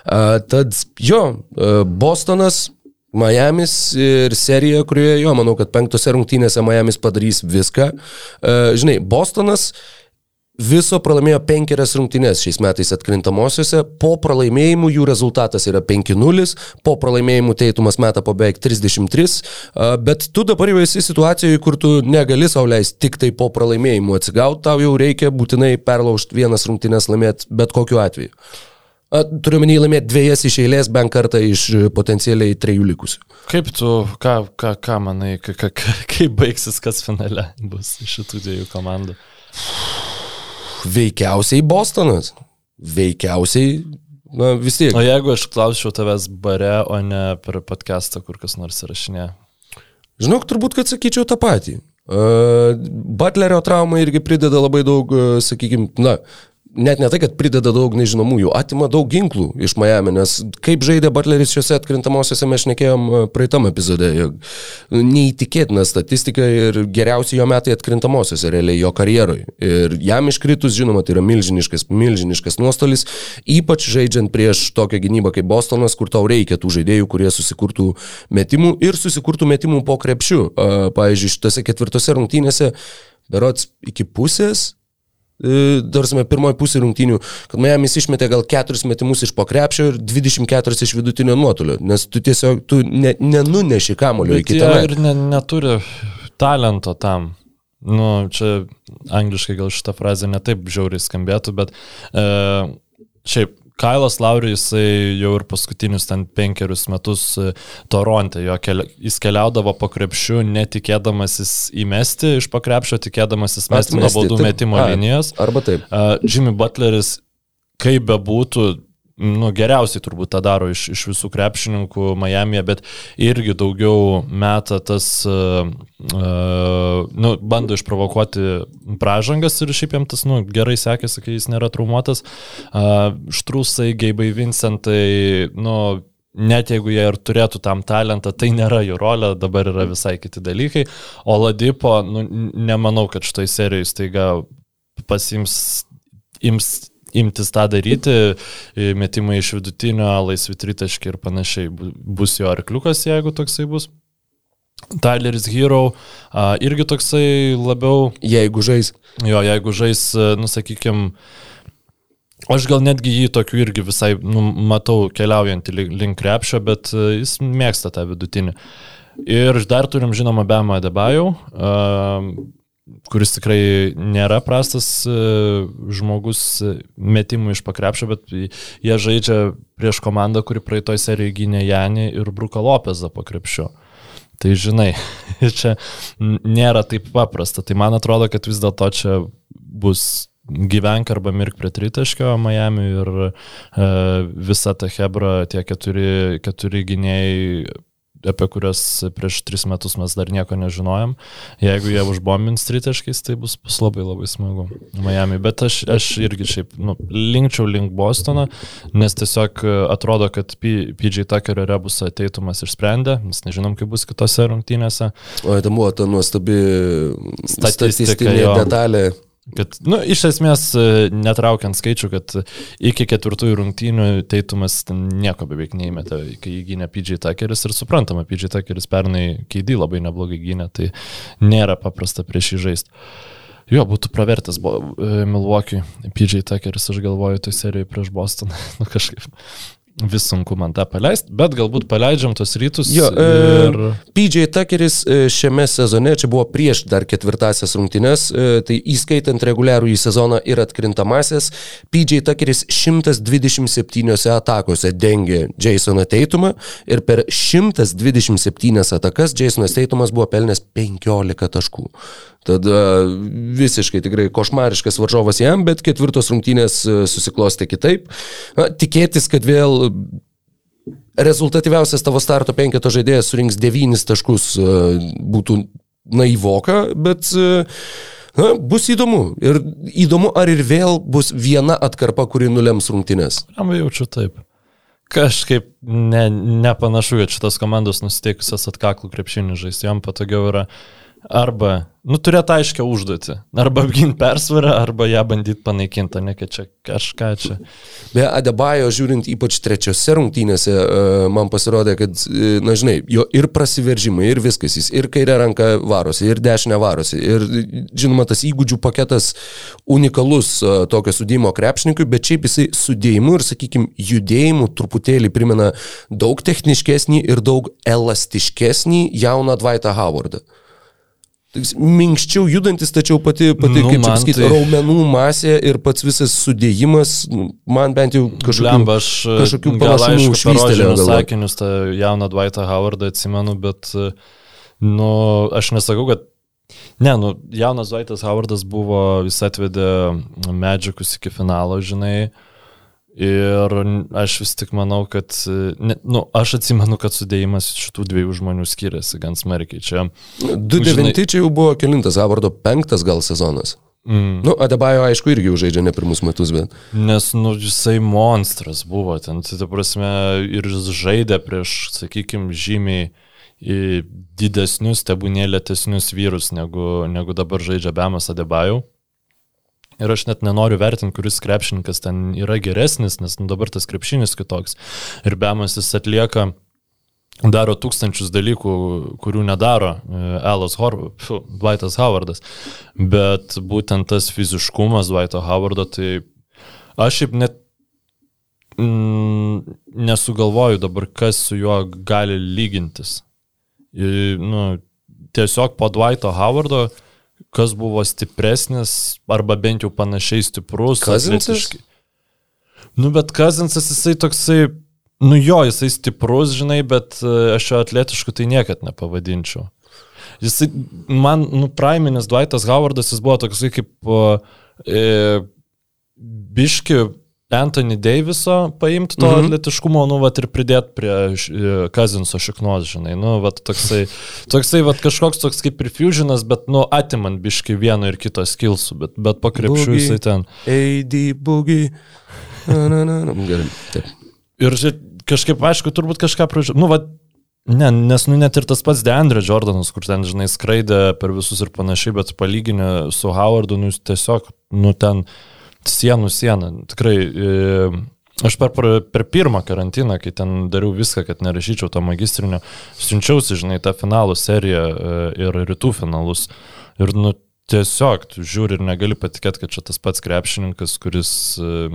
Uh, tad jo, uh, Bostonas, Miamis ir serija, kurioje jo, manau, kad penktose rungtynėse Miamis padarys viską. Uh, žinai, Bostonas viso pralaimėjo penkerias rungtynes šiais metais atkrintamosiose, po pralaimėjimų jų rezultatas yra 5-0, po pralaimėjimų teitumas meta po beveik 33, a, bet tu dabar jau esi situacijoje, kur tu negali sauliais tik tai po pralaimėjimų atsigauti, tau jau reikia būtinai perlaužti vienas rungtynes laimėti bet kokiu atveju. Turiu menį laimėti dviejas iš eilės, bent kartą iš e, potencialiai trejų likusių. kaip tu, ką, ką, ką manai, ka, ka, ka, kaip baigsis, kas finale bus šitų dviejų komandų? Veikiausiai Bostonas. Veikiausiai, na vis tiek. O jeigu aš klausčiau tavęs bare, o ne per podcastą, kur kas nors įrašinė? Žinok, turbūt, kad sakyčiau tą patį. Uh, Butlerio trauma irgi prideda labai daug, uh, sakykime, na, net ne tai, kad prideda daug nežinomųjų, atima daug ginklų iš Miami, nes kaip žaidė Butleris šiuose atkrintamosiose mes šnekėjom uh, praeitam epizode, neįtikėtina statistika ir geriausi jo metai atkrintamosiose realiai jo karjeroj. Ir jam iškritus, žinoma, tai yra milžiniškas, milžiniškas nuostolis, ypač žaidžiant prieš tokią gynybą kaip Bostonas, kur tau reikia tų žaidėjų, kurie susikurtų metimų ir susikurtų metimų po krepšiu. Uh, Pavyzdžiui, šitose ketvirtose rungtynėse, berots iki pusės, Darsime, pirmoji pusė rungtynių, kad Miamis išmetė gal keturis metimus iš pokrepšio ir 24 iš vidutinio nuotolio, nes tu tiesiog tu ne, nenuneši kamulio iki ten. ir ne, neturi talento tam. Nu, čia angliškai gal šitą frazę netaip žiauriai skambėtų, bet e, šiaip Kailas Laurius, jisai jau ir paskutinius ten penkerius metus e, Toronte, jo kelia, jis keliaudavo po krepšiu, netikėdamasis įmesti iš pakrepšio, tikėdamasis mesti nuo baudų metimo A, linijos. Arba taip. Uh, Jimmy Butleris, kaip bebūtų, nu, geriausiai turbūt tą daro iš, iš visų krepšininkų Miami'e, bet irgi daugiau meta tas, uh, nu, bando išprovokuoti pražangas ir šiaip jam tas, nu, gerai sekėsi, kai jis nėra traumuotas. Uh, štrusai, Geibai Vincentai, nu, net jeigu jie ir turėtų tam talentą, tai nėra jų rolė, dabar yra visai kiti dalykai. O Ladipo, nu, nemanau, kad šitoj serijoje staiga pasims ims imtis tą daryti, metimai iš vidutinio, laisvi tritaškiai ir panašiai. Bus jo arkliukas, jeigu toksai bus. Tyleris Hero uh, irgi toksai labiau. Jeigu žais. Jo, jeigu žais, nusakykime, Aš gal netgi jį tokiu irgi visai nu, matau keliaujantį link krepšio, bet jis mėgsta tą vidutinį. Ir dar turim žinoma Bemą Debajau. Kuris tikrai nėra prastas e, žmogus e, metimų iš pakrepšio, bet jie žaidžia prieš komandą, kuri praeitoj serijoje gynė Janį ir Bruką Lopezą pakrepšio. Tai žinai, čia nėra taip paprasta. Tai man atrodo, kad vis dėlto čia bus gyvenk arba mirk prie tritaškio Miami ir e, visa ta Hebra, tie keturi, keturi gynėjai apie kurias prieš tris metus mes dar nieko nežinojom. Jeigu jie užbombins tritaškais, tai bus, bus labai labai smagu Miami. Bet aš, aš irgi šiaip nu, linkčiau link Bostoną, nes tiesiog atrodo, kad PJ Tuckerio rebusą ateitumas išsprendė, mes nežinom, kaip bus kitose rungtynėse. O įdomu, ta nuostabi statistinė detalė. Kad, nu, iš esmės, e, netraukiant skaičių, kad iki ketvirtųjų rungtynių teitumas nieko beveik neįmetė, kai gynė PJ Tuckeris ir suprantama, PJ Tuckeris pernai keidį labai neblogai gynė, tai nėra paprasta prieš jį žaisti. Jo, būtų pravertas e, Milwaukee, PJ Tuckeris, aš galvoju, tai serijoje prieš Bostoną, nu kažkaip vis sunku man tą paleisti, bet galbūt paleidžiam tos rytus. Jo, e, ir... PJ Tuckeris e, šiame sezone, čia buvo prieš dar ketvirtasias rungtynes, e, tai įskaitant reguliarų į sezoną ir atkrintamasis, PJ Tuckeris 127 atakose dengė Jasoną Teitumą ir per 127 atakas Jasonas Teitumas buvo pelnęs 15 taškų. Tada visiškai tikrai košmariškas varžovas jam, bet ketvirtos rungtynės susiklostė kitaip. Na, tikėtis, kad vėl rezultatyviausias tavo starto penketo žaidėjas surinks devynis taškus e, būtų naivoka, bet e, na, bus įdomu. Ir įdomu, ar ir vėl bus viena atkarpa, kuri nulems rungtynės. Am jaučiu taip. Kažkaip ne, nepanašu, kad šitas komandos nusiteikusios atkaklų krepšinį žaisti, jam patogiau yra arba Nu, turėtų aiškę užduotį. Arba apginti persvarą, arba ją bandyti panaikinti, ne kad čia kažką čia. Be Adebajo, žiūrint ypač trečiose rungtynėse, e, man pasirodė, kad, e, na žinai, jo ir prasiveržimai, ir viskas, jis ir kairę ranką varosi, ir dešinę varosi. Ir, žinoma, tas įgūdžių paketas unikalus e, tokio sudėjimo krepšininkui, bet šiaip jisai sudėjimu ir, sakykime, judėjimu truputėlį primena daug techniškesnį ir daug elastiškesnį jauną Dvaitą Howardą minkščiau judantis, tačiau pati, pati nu, kaip čia pasakyti, tai... raumenų masė ir pats visas sudėjimas, nu, man bent jau kažkokių, panašumų išvystelė. sakinius tą jauną Dvaitą Howardą atsimenu, bet, nu, aš nesakau, kad Ne, nu, jaunas Vaitas Howardas buvo, jis atvedė Medžikus iki finalo, žinai, uh, Ir aš vis tik manau, kad, ne, nu, aš atsimenu, kad sudėjimas šitų dviejų žmonių skiriasi gan smarkiai. Čia. 2-9 čia jau buvo kilintas, Avardo penktas gal sezonas. Mm. Nu, Adebajo aišku irgi užaidžia ne pirmus metus, bet. Nes, nu, jisai monstras buvo ten, tai ta prasme, ir jis žaidė prieš, sakykime, žymiai didesnius, tebūnė lėtesnius vyrus, negu, negu dabar žaidžia Bemas Adebajau. Ir aš net nenoriu vertinti, kuris krepšininkas ten yra geresnis, nes nu, dabar tas krepšinis kitoks. Ir Bemas jis atlieka, daro tūkstančius dalykų, kurių nedaro Elas Dwightas Howardas. Bet būtent tas fiziškumas Dwighto Howardo, tai aš šiaip net mm, nesugalvoju dabar, kas su juo gali lygintis. Ir, nu, tiesiog po Dwighto Howardo kas buvo stipresnis, arba bent jau panašiai stiprus. Kazinsas? Nu, bet Kazinsas jisai toksai, nu jo, jisai stiprus, žinai, bet e, aš jo atletišku tai niekad nepavadinčiau. Jisai, man, nu, praiminis Dwightas Howardas, jis buvo toksai kaip e, biški Anthony Daviso paimti to mhm. atletiškumo, nu, vat ir pridėti prie Kazinso šiknos, žinai, nu, vat toksai, toksai, vat kažkoks toks kaip ir fusionas, bet, nu, atimant biški vieno ir kito skilsų, bet, bet pakrepšiu jisai ten. AD boogie. Na, na, na, na, gerai. Taip. Ir kažkaip, aišku, turbūt kažką pražiūrėjau. Nu, vat, Ne, nes nu net ir tas pats Deandre Jordanas, kur ten, žinai, skraidė per visus ir panašiai, bet palyginę su Howardu, nu, jis tiesiog, nu, ten, uh, sienų sieną. Tikrai, e, aš per, per pirmą karantiną, kai ten dariau viską, kad nerašyčiau to magistrinio, siunčiausi, žinai, tą finalų seriją e, ir rytų finalus. Ir, nu, tiesiog, tu žiūri ir negali patikėti, kad čia tas pats krepšininkas, kuris e,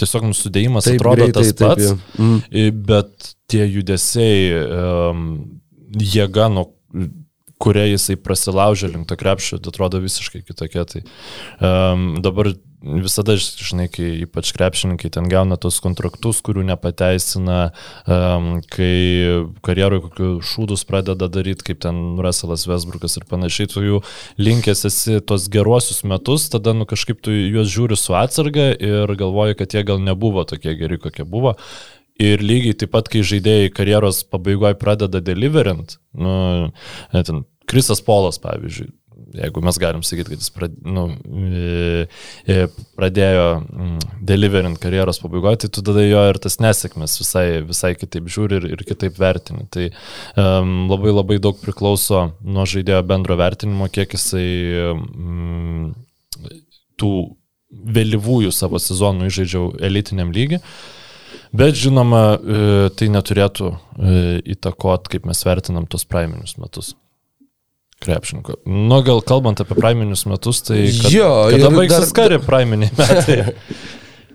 tiesiog nusudėjimas taip, atrodo greitai, tas pats, taip, mm. bet tie judesiai, um, jėga, nuo kuria jisai prasilaužė link to krepšio, atrodo visiškai kitokia. Tai um, dabar visada, žinai, kai ypač krepšininkai ten gauna tos kontraktus, kurių nepateisina, um, kai karjeroje kokius šūdus pradeda daryti, kaip ten Russellas Vesbrukas ir panašiai, tu jų linkęs esi tos geruosius metus, tada nu, kažkaip tu juos žiūri su atsarga ir galvoji, kad jie gal nebuvo tokie geri, kokie buvo. Ir lygiai taip pat, kai žaidėjai karjeros pabaigoje pradeda deliverint, nu, ten Krisas Polas, pavyzdžiui, jeigu mes galim sakyti, kad jis prad, nu, e, e, pradėjo mm, deliverint karjeros pabaigoje, tai tu tada jo ir tas nesėkmės visai, visai kitaip žiūri ir, ir kitaip vertini. Tai um, labai labai daug priklauso nuo žaidėjo bendro vertinimo, kiek jisai um, tų vėlyvųjų savo sezonų įžaidžiau elitiniam lygiui. Bet žinoma, e, tai neturėtų įtakot, kaip mes vertinam tos praiminius metus krepšinko. Nu, gal kalbant apie praiminius metus, tai kad, jo, kada baigsis dar... kari praiminiai metai.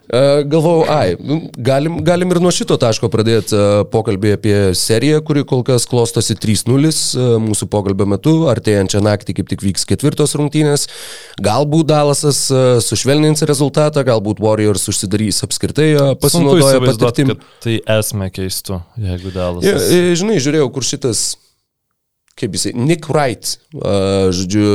Galvojau, ai, galim, galim ir nuo šito taško pradėti pokalbį apie seriją, kuri kol kas klostosi 3-0 mūsų pokalbio metu, artėjančią naktį kaip tik vyks ketvirtos rungtynės. Galbūt Dalasas sušvelnins rezultatą, galbūt Warriors užsidarys apskritai pasinaudoję patirtim. Tai esmė keistų, jeigu Dalasas. Ja, žinai, žiūrėjau, kur šitas kaip jisai, Nick Wright, uh, žodžiu,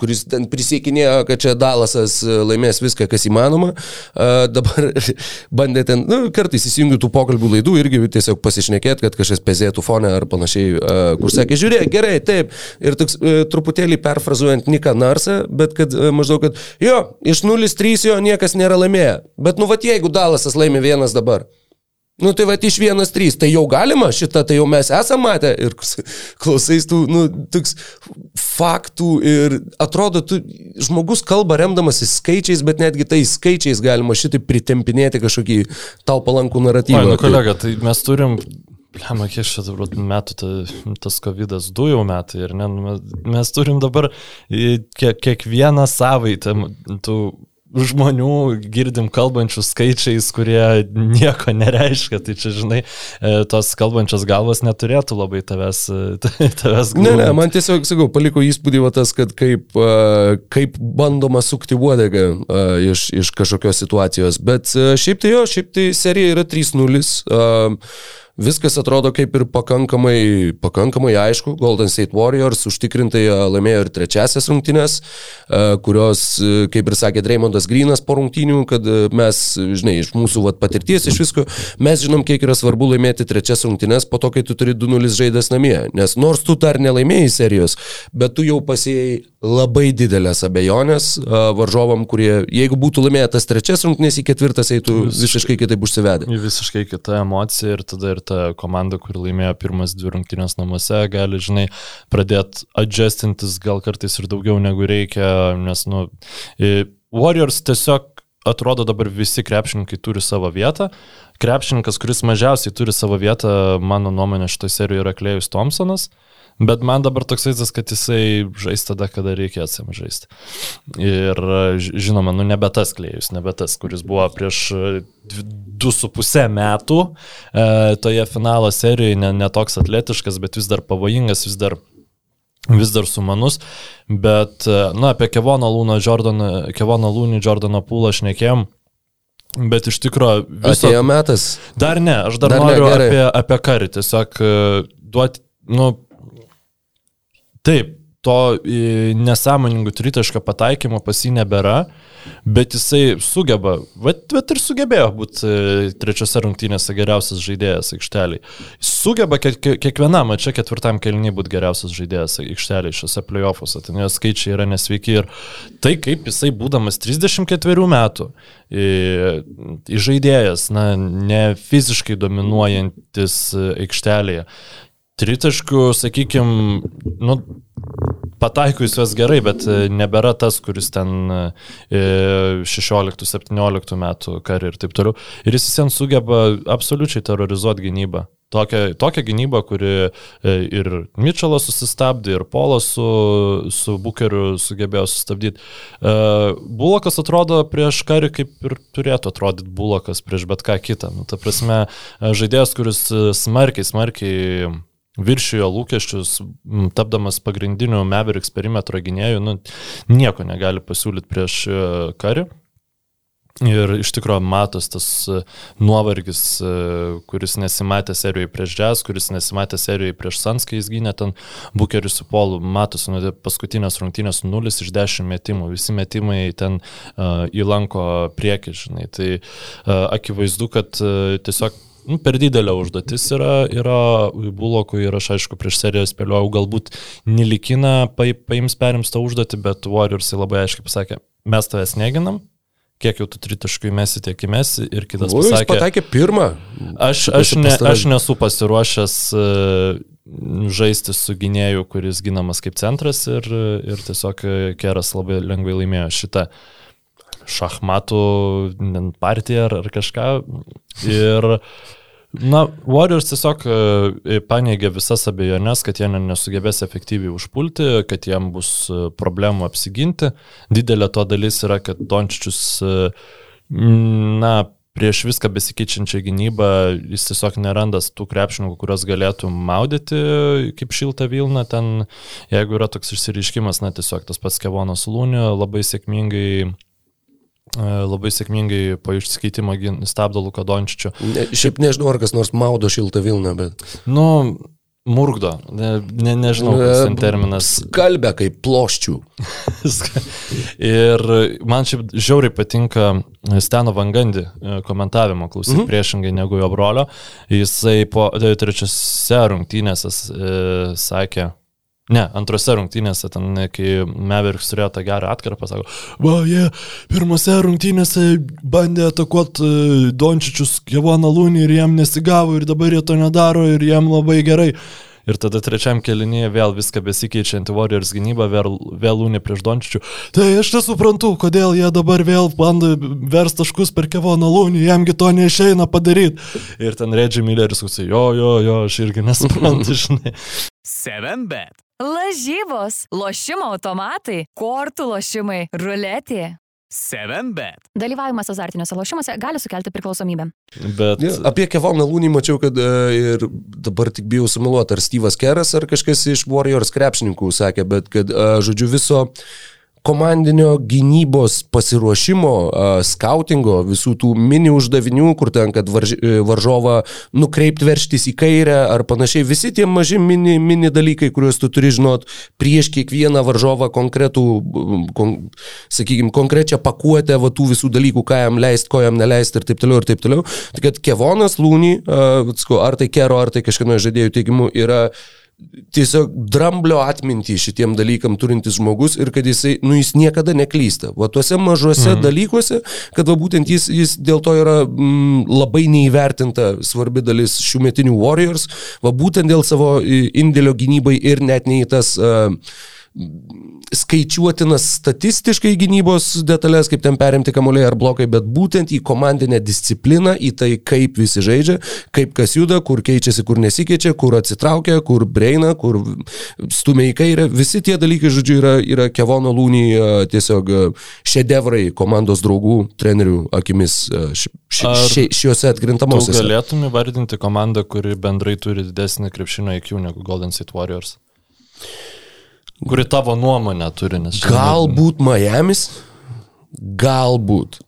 kuris ten prisiekinėjo, kad čia Dalasas laimės viską, kas įmanoma. Uh, dabar bandė ten, nu, kartais įsijungiu tų pokalbių laidų irgi tiesiog pasišnekėti, kad kažkas pezėtų fonę ar panašiai, uh, kur sakė, žiūrėk, gerai, taip. Ir toks uh, truputėlį perfrazuojant Niką Narsą, bet kad uh, maždaug, kad jo, iš 0-3 jo niekas nėra laimėję. Bet nu, va, jeigu Dalasas laimė vienas dabar. Nu tai va, iš vienas trys, tai jau galima šitą, tai jau mes esame matę ir klausais tų, nu, toks faktų ir atrodo, tu, žmogus kalba remdamasis skaičiais, bet netgi tais skaičiais galima šitai pritempinėti kažkokį tau palankų naratyvą. Oi, nu kolega, tai mes turim Lemma, kiek dabar metų ta, tas COVID-as, du jau metai ir ne, nu, mes, mes turim dabar kiek, kiekvieną savaitę tų žmonių girdim kalbančių skaičiais, kurie nieko nereiškia. Tai čia, žinai, e, tos kalbančios galvos neturėtų labai tavęs, e, tavęs galvoti. Ne, ne, man tiesiog, sakau, paliko įspūdį va tas, kad kaip, e, kaip bandoma sukti uodegą iš, iš kažkokios situacijos. Bet šiaip tai jo, šiaip tai serija yra 3-0. Viskas atrodo kaip ir pakankamai, pakankamai aišku. Golden State Warriors užtikrintai e, laimėjo ir trečiasias rungtynės, e, kurios, e, kaip ir sakė Dreymondas Grinas po rungtynių, kad mes, žinai, iš mūsų vat, patirties, iš visko, mes žinom, kiek yra svarbu laimėti trečias rungtynės po to, kai tu turi 2-0 žaidęs namie. Nes nors tu dar nelaimėjai serijos, bet tu jau pasėjai labai didelės abejonės varžovam, kurie, jeigu būtų laimėjęs trečias rungtynės į ketvirtas, eitų visiškai, visiškai kitaip užsivedę. Visiškai kita emocija ir tada ir ta komanda, kuri laimėjo pirmas dvi rungtynės namuose, gali, žinai, pradėti adjustintis gal kartais ir daugiau negu reikia, nes, nu, Warriors tiesiog atrodo dabar visi krepšininkai turi savo vietą. Krepšininkas, kuris mažiausiai turi savo vietą, mano nuomonė, šitoje serijoje yra Klejus Thompsonas. Uh, Bet man dabar toks vaizdas, kad jisai žais tada, kada reikės jam žaisti. Ir žinoma, nu nebe tas klėjus, nebe tas, kuris buvo prieš 2,5 metų e, toje finalo serijoje, ne, ne toks atletiškas, bet vis dar pavojingas, vis dar vis dar sumanus, bet, e, na, apie Kevono Lūną, Jordaną, Kevono Lūnį, Jordaną Pūlą šnekėjom, bet iš tikrųjų... Viso... Atėjo metas. Dar ne, aš dar, dar noriu ne, apie, apie karį, tiesiog e, duoti, nu, Taip, to e, nesąmoningų tritaško pataikymo pas jį nebėra, bet jisai sugeba, bet, bet ir sugebėjo būti e, trečiose rungtynėse geriausias žaidėjas aikšteliai. Sugeba kiek, kiekvienam čia ketvirtam kelniui būti geriausias žaidėjas aikšteliai šiuose playoffuose, ten jo skaičiai yra nesveiki ir tai kaip jisai būdamas 34 metų į žaidėjas, na, ne fiziškai dominuojantis aikštelėje, tritaškų, sakykime, nu, pataiko jis juos gerai, bet e, nebėra tas, kuris ten 16-17 e, metų kari ir taip toliau. Ir jis visiems sugeba absoliučiai terrorizuoti gynybą. Tokią, tokią gynybą, kuri e, ir Mitčelas susistabdė, ir Polas su, su Bukeriu sugebėjo sustabdyti. Bulokas atrodo prieš karį kaip ir turėtų atrodyti Bulokas prieš bet ką kitą. Nu, ta prasme, žaidėjas, kuris smarkiai, smarkiai viršijo lūkesčius, tapdamas pagrindiniu Mavericks perimetro gynėjų, nu, nieko negali pasiūlyti prieš e, karį. Ir iš tikrųjų matos tas e, nuovargis, e, kuris nesimatė serijoje prieš Jazz, kuris nesimatė serijoje prieš Sans, kai jis gynė ten Bukerių su Polu, matosi, nu, paskutinės rungtynės 0 iš 10 metimų, visi metimai ten uh, įlanko priekį, žinai. Tai uh, akivaizdu, kad uh, tiesiog per didelė užduotis yra, yra Bulokui ir aš aišku prieš seriją spėliojau, galbūt Nilikina paims perims tą užduotį, bet Warriorsai labai aiškiai pasakė, mes tavęs neginam, kiek jau tu tritaškų įmesi, tiek įmesi ir kitas o, pasakė. Jis pasakė pirmą. Aš, aš, ne, aš nesu pasiruošęs uh, žaisti su gynėju, kuris ginamas kaip centras ir, ir tiesiog Keras labai lengvai laimėjo šitą šachmatų partiją ar, ar kažką. Ir Na, Warriors tiesiog e, paneigė visas abejonės, kad jie nesugebės efektyviai užpulti, kad jiem bus e, problemų apsiginti. Didelė to dalis yra, kad Dončičius, e, na, prieš viską besikeičiančią gynybą, jis tiesiog nerandas tų krepšininkų, kuriuos galėtų maudyti kaip šiltą Vilną. Ten, jeigu yra toks išsireiškimas, na, tiesiog tas pats Kevonas Lūnio labai sėkmingai labai sėkmingai po išsikeitimo stabdo Luka Dončičio. Ne, šiaip nežinau, ar kas nors maudo šiltą Vilną, bet... Nu, Murgdo, ne, ne, nežinau, kas ten terminas. Skalbia kaip ploščių. ir man šiaip žiauriai patinka Steno Vangandi e, komentavimo klausyti mm -hmm. priešingai negu jo brolio. Jisai po trečiose rungtynėse e, sakė, Ne, antrose rungtynėse, ten, kai Meveriks turėjo tą gerą atkarpą, sako, va, jie yeah, pirmose rungtynėse bandė atakuoti uh, Dončičius Kevoną Lūnį ir jiem nesigavo ir dabar jie to nedaro ir jiem labai gerai. Ir tada trečiam kelinėje vėl viską besikeičianti Warriors gynyba, vėl, vėl Lūnė prieš Dončičių. Tai aš nesuprantu, kodėl jie dabar vėl bando vers taškus per Kevoną Lūnį, jamgi to neišeina padaryti. Ir ten Reggie Milleris sakė, jo, jo, jo, aš irgi nesuprantu, žinai. 7 bet. Lažybos, lošimo automatai, kortų lošimai, ruletė. 7 bet. Dalyvavimas azartiniuose lošimuose gali sukelti priklausomybę. Bet... Ja, apie Kevoną Lūnį mačiau, kad uh, ir dabar tik bijau sumeluoti, ar Steve'as Keras, ar kažkas iš Warriors krepšininkų sakė, bet kad, uh, žodžiu, viso komandinio gynybos pasiruošimo, skautingo, visų tų mini uždavinių, kur ten, kad e, varžovą nukreipti verštis į kairę ar panašiai, visi tie maži mini, mini dalykai, kuriuos tu turi žinot prieš kiekvieną varžovą konkretų, kon, sakykime, konkrečią pakuotę va, tų visų dalykų, ką jam leisti, ko jam neleisti ir taip toliau ir taip toliau. Tai kad Kevonas Lūny, ar tai Kero, ar tai kažkieno žaidėjų teigimu, yra tiesiog dramblio atmintį šitiem dalykam turintis žmogus ir kad jisai, nu jis niekada neklysta. Va tuose mažuose mm. dalykuose, kad va būtent jis, jis dėl to yra mm, labai neįvertinta svarbi dalis šių metinių Warriors, va būtent dėl savo indėlio gynybai ir net nei tas uh, skaičiuotinas statistiškai gynybos detalės, kaip ten perimti kamuoliai ar blokai, bet būtent į komandinę discipliną, į tai, kaip visi žaidžia, kaip kas juda, kur keičiasi, kur nesikeičia, kur atsitraukia, kur breina, kur stumia į kairę. Visi tie dalykai, žodžiu, yra, yra Kevono Lūny tiesiog šedevrai komandos draugų, trenerių akimis ši, šiuose atkrintamosiose. Galėtum įvardinti komandą, kuri bendrai turi didesnį krepšinio IQ negu Golden State Warriors? Kuri tavo nuomonę turi, nes... Galbūt Miami's, galbūt.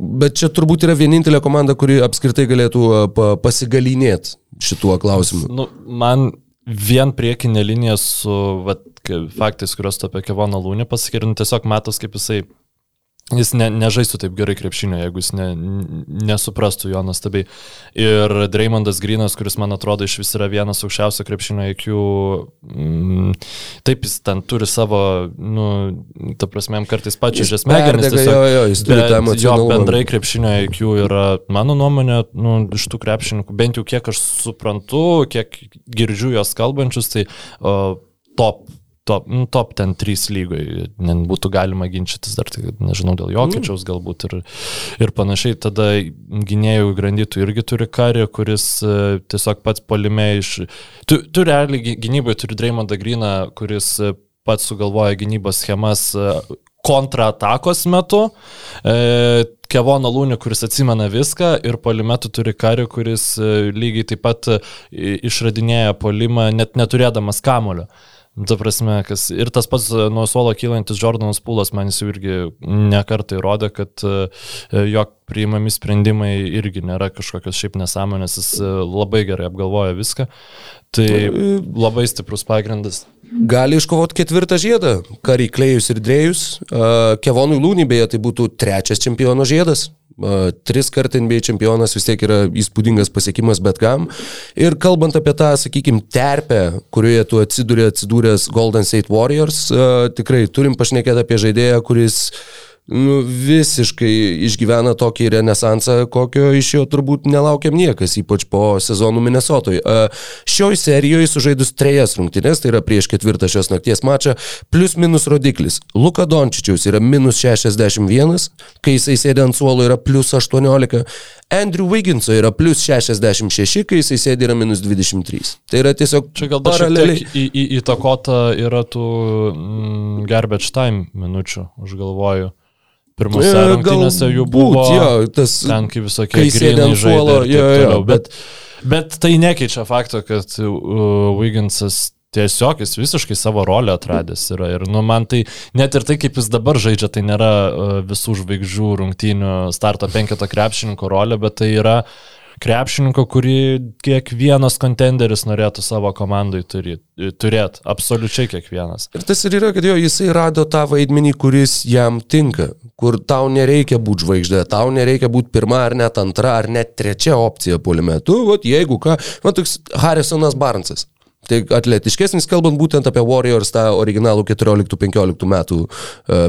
Bet čia turbūt yra vienintelė komanda, kuri apskritai galėtų pasigalinėti šituo klausimu. Nu, man vien priekinė linija su vat, faktais, kuriuos tu apie Kevoną Lūnį pasakė, ir nu, tiesiog matos, kaip jisai Jis ne, nežaistų taip gerai krepšinio, jeigu jis ne, nesuprastų jo nuostabiai. Ir Dreymondas Grinas, kuris man atrodo iš vis yra vienas aukščiausio krepšinio IQ, mm, taip jis ten turi savo, nu, ta prasme, kartais pačiu Jis žesmegenis. jo, jo, jis turi tą Bet jo bendrai krepšinio IQ yra, mano nuomonė, nu, iš tų krepšininkų, bent jau kiek aš suprantu, kiek girdžiu jos kalbančius, tai o, top. Top, nu, top ten 3 lygoje, būtų galima ginčytis dar, tai, nežinau, dėl Jokičiaus galbūt ir, ir panašiai. Tada gynėjų grandytų irgi turi karį, kuris e, tiesiog pats polime iš... Tu, tu realiai gy- gynybai turi Dreymondą Griną, kuris e, pats sugalvoja gynybos schemas e, kontratakos metu. E, Kevono Lūnį, kuris atsimena viską, ir polimetų turi karį, kuris lygiai taip pat išradinėja polimą, net neturėdamas kamulio. Ta prasme, kas, ir tas pats e, nuo suolo kylantis Jordanas Pūlas man jis irgi nekartai įrodė, kad e, jo priimami sprendimai irgi nėra kažkokios šiaip nesąmonės, jis e, labai gerai apgalvoja viską. Tai labai stiprus pagrindas. Gali iškovoti ketvirtą žiedą. Kariai Klėjus ir Drėjus. Uh, Kevonui Lūny beje tai būtų trečias čempiono žiedas. Uh, tris kart NBA čempionas vis tiek yra įspūdingas pasiekimas bet kam. Ir kalbant apie tą, sakykime, terpę, kurioje tu atsidūrė atsidūręs Golden State Warriors, uh, tikrai turim pašnekėti apie žaidėją, kuris nu, visiškai išgyvena tokį renesansą, kokio iš jo turbūt nelaukiam niekas, ypač po sezonų Minnesotoj. Šioj serijoje sužaidus trejas rungtynės, tai yra prieš ketvirtą šios nakties mačą, plus minus rodiklis. Luka Dončičiaus yra minus 61, kai jisai sėdi ant suolo yra plus 18. Andrew Wigginso yra plus 66, kai jisai sėdi yra minus 23. Tai yra tiesiog Čia gal dar paraleliai. į, į, įtakota yra tų mm, garbage time minučių, aš galvoju. Pirmose E, rungtynėse jų buvo jo, tas- ten kaip visokie kai grynai ant suolo, jo, jo, toliau, bet, bet tai nekeičia fakto, kad uh, Wigginsas tiesiog jis visiškai savo rolę atradęs yra. Ir nu, man tai net ir tai, kaip jis dabar žaidžia, tai nėra uh, visų žvaigždžių rungtynių starto penketo krepšininko rolė, bet tai yra krepšininko, kurį kiekvienas kontenderis norėtų savo komandai turėti. Turėt, absoliučiai kiekvienas. Ir tas ir yra, kad jo jisai rado tą vaidmenį, kuris jam tinka, kur tau nereikia būti žvaigždė, tau nereikia būti pirma ar net antra ar net trečia opcija puolime. Tu, vat, jeigu ką, man toks Harrisonas Barnsas. Tai atletiškesnis, kalbant būtent apie Warriors, tą originalų 14-15 metų uh,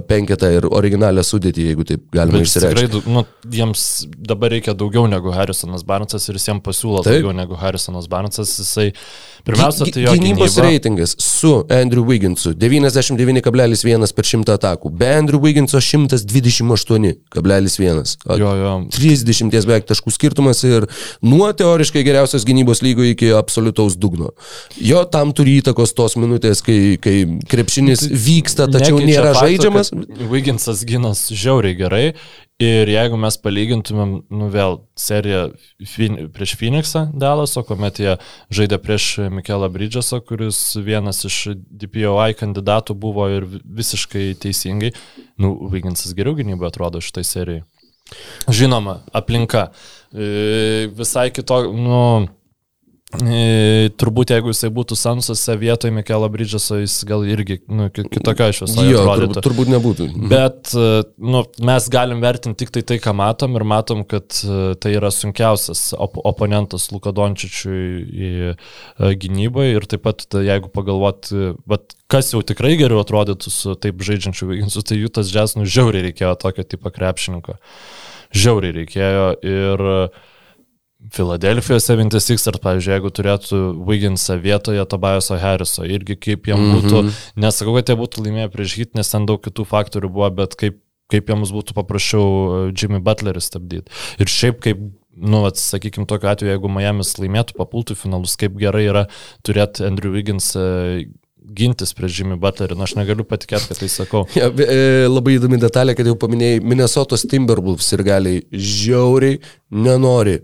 penketą ir originalią sudėtį, jeigu taip galima tikrai, išsireikšti. du- nu, jiems dabar reikia daugiau negu Harrisonas Barnesas ir jiems pasiūlo Taip. daugiau negu Harrisonas Barnesas. Jisai, pirmiausia, tai jo Gynybos gynyba. reitingas su Andrew Wigginsu 99,1 per 100 atakų, be Andrew Wigginso 128,1. Jo, jo. 30 beveik taškų skirtumas ir nuo teoriškai geriausios gynybos lygo iki absoliutaus dugno. Jo tam turi įtakos tos minutės, kai, kai krepšinis vyksta, tačiau Nu, tai Nekeičia nėra fakto, žaidžiamas. kad Wigginsas ginas žiauriai gerai. Ir jeigu mes palygintumėm, nu vėl, seriją fin, prieš Phoenixą Dalaso, kuomet jie žaidė prieš Mikelą Bridgesą, kuris vienas iš DPOI kandidatų buvo ir vi- visiškai teisingai, nu, Wigginsas geriau gynyboje atrodo šitai serijai. Žinoma, aplinka. E, Visai kito, nu, turbūt jeigu jisai būtų Sansose vietoje Mikelo Bridžeso, jis gal irgi nu, ki- kitokio iš viso Jo, turbūt, turbūt nebūtų. Bet e, nu, mes galim vertinti tik tai tai, ką matom ir matom, kad e, tai yra sunkiausias op oponentas Luka Dončičiui į e, gynybą ir taip pat, ta, jeigu pagalvot, e, vat, kas jau tikrai geriau atrodytų su taip žaidžiančiu Viginsu, tai jų tas džes, nu, žiauriai reikėjo tokio tipo krepšininko. Žiauriai reikėjo ir e, Filadelfijos 76 ar, pavyzdžiui, jeigu turėtų Wigginsą vietoje Tobajoso Harriso, irgi kaip jam būtų, mm -hmm. nesakau, kad jie būtų laimėję prieš hit, nes ten daug kitų faktorių buvo, bet kaip, kaip jiems būtų paprasčiau e, Jimmy Butlerį stabdyti. Ir šiaip kaip, nu, sakykime, tokiu atveju, jeigu Miami's laimėtų, papultų finalus, kaip gerai yra turėti Andrew Wiggins e, gintis prieš Jimmy Butlerį, na aš negaliu patikėti, kad tai sakau. Ja, e, labai įdomi detalė, kad jau paminėjai, Minnesotos Timberwolves ir galiai žiauriai nenori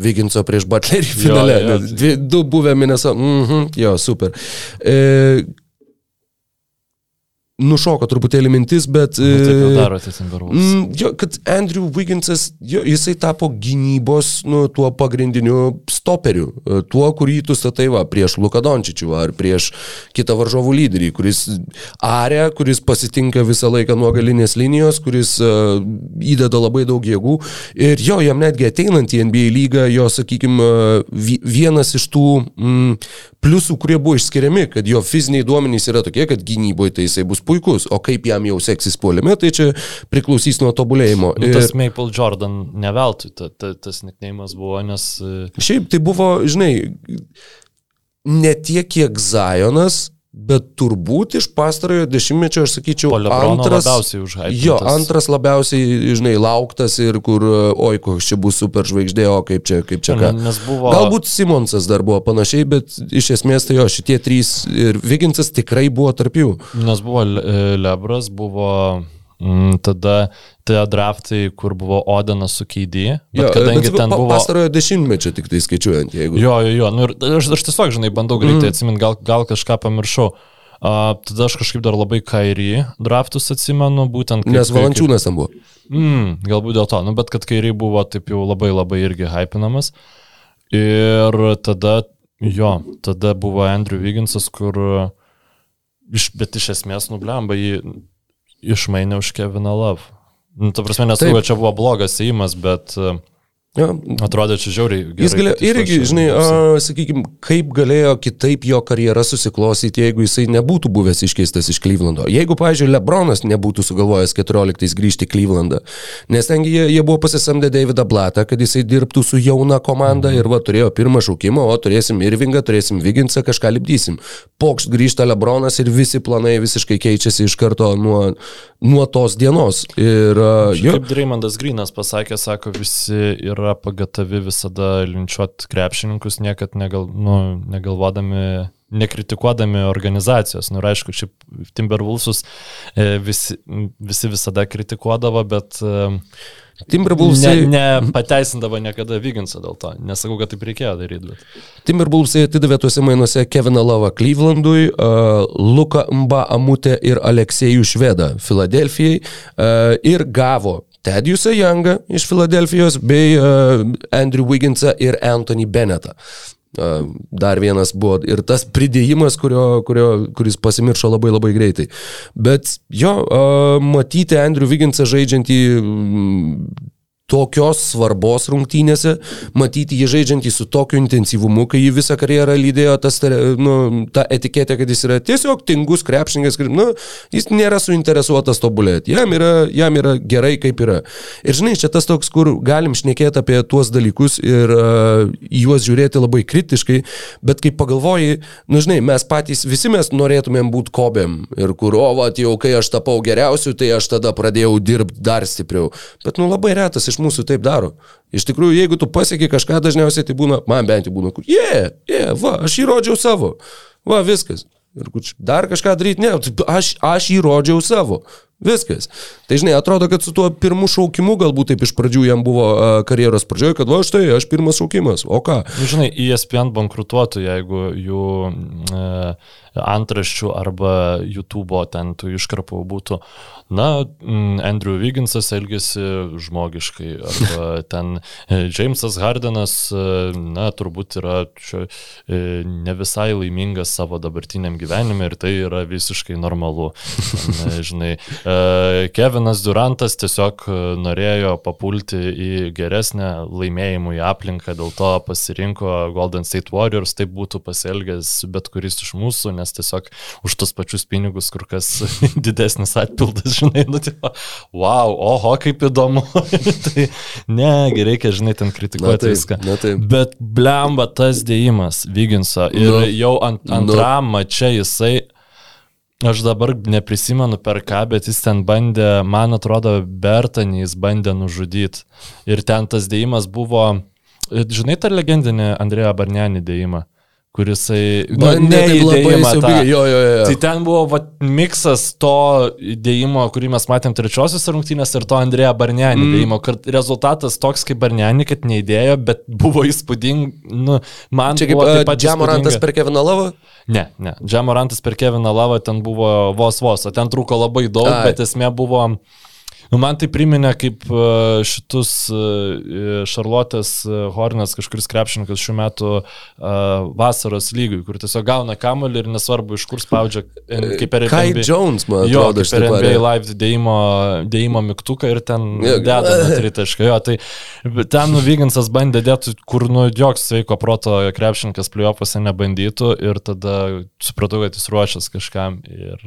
Viginso prieš Butlerį finale. jo. Nes Dvi, du buvę Minnesota. Mhm, jo, super. E, nušoko truputėlį mintis, bet... Nu, taip jau e, darote Timberwolves. Mm, jo, kad Andrew Wigginsas, jo, jisai tapo gynybos, nu, tuo pagrindiniu stoperiu, e, tuo, kurį tu statai va, prieš Luka Dončičių ar prieš kitą varžovų lyderį, kuris aria, kuris pasitinka visą laiką nuo galinės linijos, kuris uh, įdeda labai daug jėgų. Ir jo, jam netgi ateinant į NBA lygą, jo, sakykime, vienas iš tų mm, pliusų, kurie buvo išskiriami, kad jo fiziniai duomenys yra tokie, kad gynyboje tai jisai bus puikus, o kaip jam jau seksis puolime, tai čia priklausys nuo tobulėjimo. Nu, tas Maple Jordan neveltui, ta, ta, tas nickname'as buvo, nes... e, Šiaip tai buvo, žinai, ne tiek kiek Zionas, bet turbūt iš pastarojo dešimtmečio, aš sakyčiau, antras, labiausiai užhypintas. Jo, antras labiausiai, žinai, lauktas ir kur, oi, koks čia bus super žvaigždė, o kaip čia, kaip čia ką. Nes buvo... Galbūt Simonsas dar buvo panašiai, bet iš esmės tai jo, šitie trys ir Viginsas tikrai buvo tarp jų. Nes buvo e, Lebras, buvo tada tie draftai, kur buvo Odenas su Keidį, bet Jo, kadangi sakau, ten buvo... Pastarojo dešimtmečio tik tai skaičiuojant, jeigu. Jo, jo, jo, nu, ir aš, aš tiesiog, žinai, bandau greitai mm. atsiminti, gal, gal kažką pamiršau. Uh, tada aš kažkaip dar labai kairį draftus atsimenu, būtent kaip... Nes Valančiūnas ten buvo. Mm, galbūt dėl to, nu, bet kad kairiai buvo taip jau labai labai irgi hypinamas. Ir tada, jo, tada buvo Andrew Wigginsas, kur, iš, bet iš esmės nublemba jį išmainė už Keviną Love. Nu, ta prasme, nesakau, kad čia buvo blogas įimas, bet uh, Jo, atrodė čia žiauriai. gerai, Jis galėjo irgi, žinai, Wolves'e. sakykime, kaip galėjo kitaip jo karjera susiklostyti, jeigu jisai nebūtų buvęs iškeistas iš Klyvlando. Jeigu, pavyzdžiui, Lebronas nebūtų sugalvojęs 14 grįžti į Klyvlandą, nes tengi jie, jie buvo pasisamdę Davidą Blatą, kad jisai dirbtų su jauna komanda ir va turėjo pirmą šaukimą, o turėsim Irvingą, turėsim Viginsą, kažką lipdysim. Pokšt grįžta Lebronas ir visi planai visiškai keičiasi iš karto nuo, nuo tos dienos. Ir, uh, jo, Kaip Dreymondas Grinas pasakė, sako, visi yra pagatavi visada linčiuoti krepšininkus, niekad negal, nu, negalvodami, nekritikuodami organizacijos. Nu, ir aišku, šiaip Timberwolvesus e, visi, visi visada kritikuodavo, bet e, Timberwolvesai... ne, nepateisindavo niekada Viginsą dėl to. Nesakau, kad taip reikėjo daryti, bet... Timberwolvesai atidavė tuose mainuose Keviną Lavą Clevelandui, uh, Luką Mba Amutę ir Aleksėjų Švedą Filadelfijai uh, ir gavo Tedijusą Youngą iš Filadelfijos bei uh, Andrew Wigginsą ir Anthony Bennettą. Uh, dar vienas buvo ir tas pridėjimas, kurio, kurio, kuris pasimiršo labai labai greitai. Bet jo, uh, matyti Andrew Wigginsą žaidžiantį tokios svarbos rungtynėse, matyti jį žaidžiantį su tokiu intensyvumu, kai jį visą karjerą lydėjo tas, nu, ta etiketė, kad jis yra tiesiog tingus krepšininkas, nu, jis nėra suinteresuotas tobulėti, jam yra, jam yra gerai kaip yra. Ir žinai, čia tas toks, kur galim šnekėti apie tuos dalykus ir uh, juos žiūrėti labai kritiškai, bet kai pagalvoji, nu, žinai, mes patys, visi mes norėtumėm būti kobėm ir kur, o, va, jau kai aš tapau geriausiu, tai aš tada pradėjau dirbti dar stipriau. Bet, nu, labai retas iš mūsų taip daro. Iš tikrųjų, jeigu tu pasieki kažką, dažniausiai tai būna, man bent jau būna, kur, jie, yeah, jie, yeah, va, aš įrodžiau savo, va, viskas. Ir dar kažką daryti, ne, aš, aš įrodžiau savo. Viskas. Tai žinai, atrodo, kad su tuo pirmu šaukimu galbūt taip iš pradžių jam buvo karjeros pradžioje, kad va štai, aš pirmas šaukimas, o ką? Nu, žinai, ESPN bankrutuotų, jeigu jų e, antraščių arba YouTube ten tų iškarpų būtų, na, Andrew Wigginsas elgėsi žmogiškai, arba ten e, Jamesas Hardenas, e, na, turbūt yra čia, e, ne visai laimingas savo dabartiniam gyvenime ir tai yra visiškai normalu. Ten, žinai, Kevinas Durantas tiesiog e, norėjo papulti į geresnę laimėjimų į aplinką, dėl to pasirinko Golden State Warriors, taip būtų pasielgęs bet kuris iš mūsų, nes tiesiog už tos pačius pinigus kur kas didesnis atpildas, žinai, nu, tipo, wow, oho, kaip įdomu. tai negi reikia, žinai, ten Na kritikuoti taip, viską. na taip. Bet blemba tas dėjimas Vyginso ir Nu, jau ant, nu. antram mače jisai Aš dabar neprisimenu per ką, bet jis ten bandė, man atrodo, Bertanį jis bandė nužudyti. Ir ten tas dėjimas buvo, žinai, tą legendinį Andrėją Barnenį dėjimą, kurisai... Nu, Bandė ne taip labai įdėjimą tą. siaubingai, jo, jo, jo. Tai ten buvo va, miksas to įdėjimo, kurį mes matėm trečiosios rungtynės ir to Andrėja Barnianį mm. įdėjimo, kad rezultatas toks kaip Barnianį, kad neįdėjo, bet buvo įspūdingi, nu, man Čia kaip buvo uh, pat Džiamorantas per Keviną Lavą? Ne, ne. Džamorantas per Keviną Lavą ten buvo vos vos, o ten trūko labai daug, Ai. Bet esmė buvo... Nu, man tai priminė kaip e, šitus Šarlotės Hornets kažkuris krepšininkas šiuo metu e, vasaros lygui, kur tiesiog gauna kamuolį ir nesvarbu iš kur spaudžia, e, kaip per Kai NBA Jones, man Jo, atrodo, kaip per NBA live dėjimo, dėjimo mygtuką ir ten Jo. deda tritašką. Jo, tai ten nuvyginsas bandė dėti, kur nu joks sveiko proto krepšininkas plyopose nebandytų ir tada supratau, kad jis ruošiasi kažkam ir,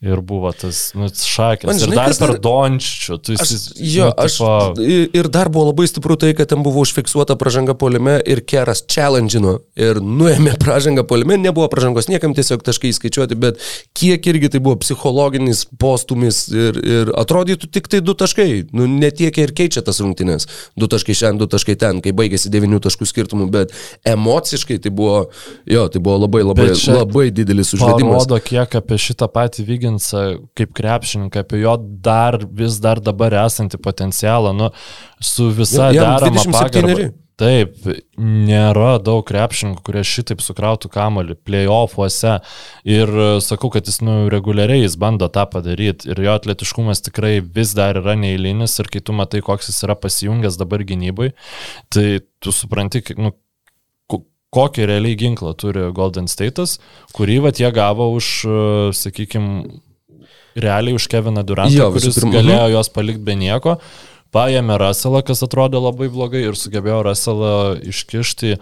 ir buvo tas nu, šakės. Man, Ir žinai, dar kas per dar- dončių. Tu, Aš, jis- jo, nu, aš, tipo- ir dar buvo labai stipru tai, kad ten buvo užfiksuota pažanga polime ir Keras challenge'ino ir nuėmė pažangą polime, nebuvo pažangos niekam tiesiog taškai įskaičiuoti, bet kiek irgi tai buvo psichologinis postumis ir, ir atrodytų tik tai du taškai, nu netiek ir keičia tas rungtynės, du taškai šiandien, du taškai ten, kai baigėsi devinių taškų skirtumų, bet emociškai tai buvo, jo, tai buvo labai labai, čia labai didelis užvedimas. Parodo, kiek apie šitą patį Vyginsą kaip krepšininką, apie jo dar vis dar dabar esantį potencialą, nu, su visa jam derama 27. pagarba. Taip, nėra daug krepšininkų, kurie šitaip sukrautų kamalį playoffuose ir e, sakau, kad jis nu, reguliariai jis bando tą padaryti ir jo atletiškumas tikrai vis dar yra neįlinis ir kai tu matai, koks jis yra pasijungęs dabar gynybai, tai tu supranti, nu, kokį realiai ginklą turi Golden State'as, kurį vat jie gavo už, sakykime, realiai už Keviną Durantą, Jo, kuris pirma, galėjo juos palikti be nieko. Paėmė Russellą, kas atrodė labai blogai ir sugebėjo Russellą iškišti.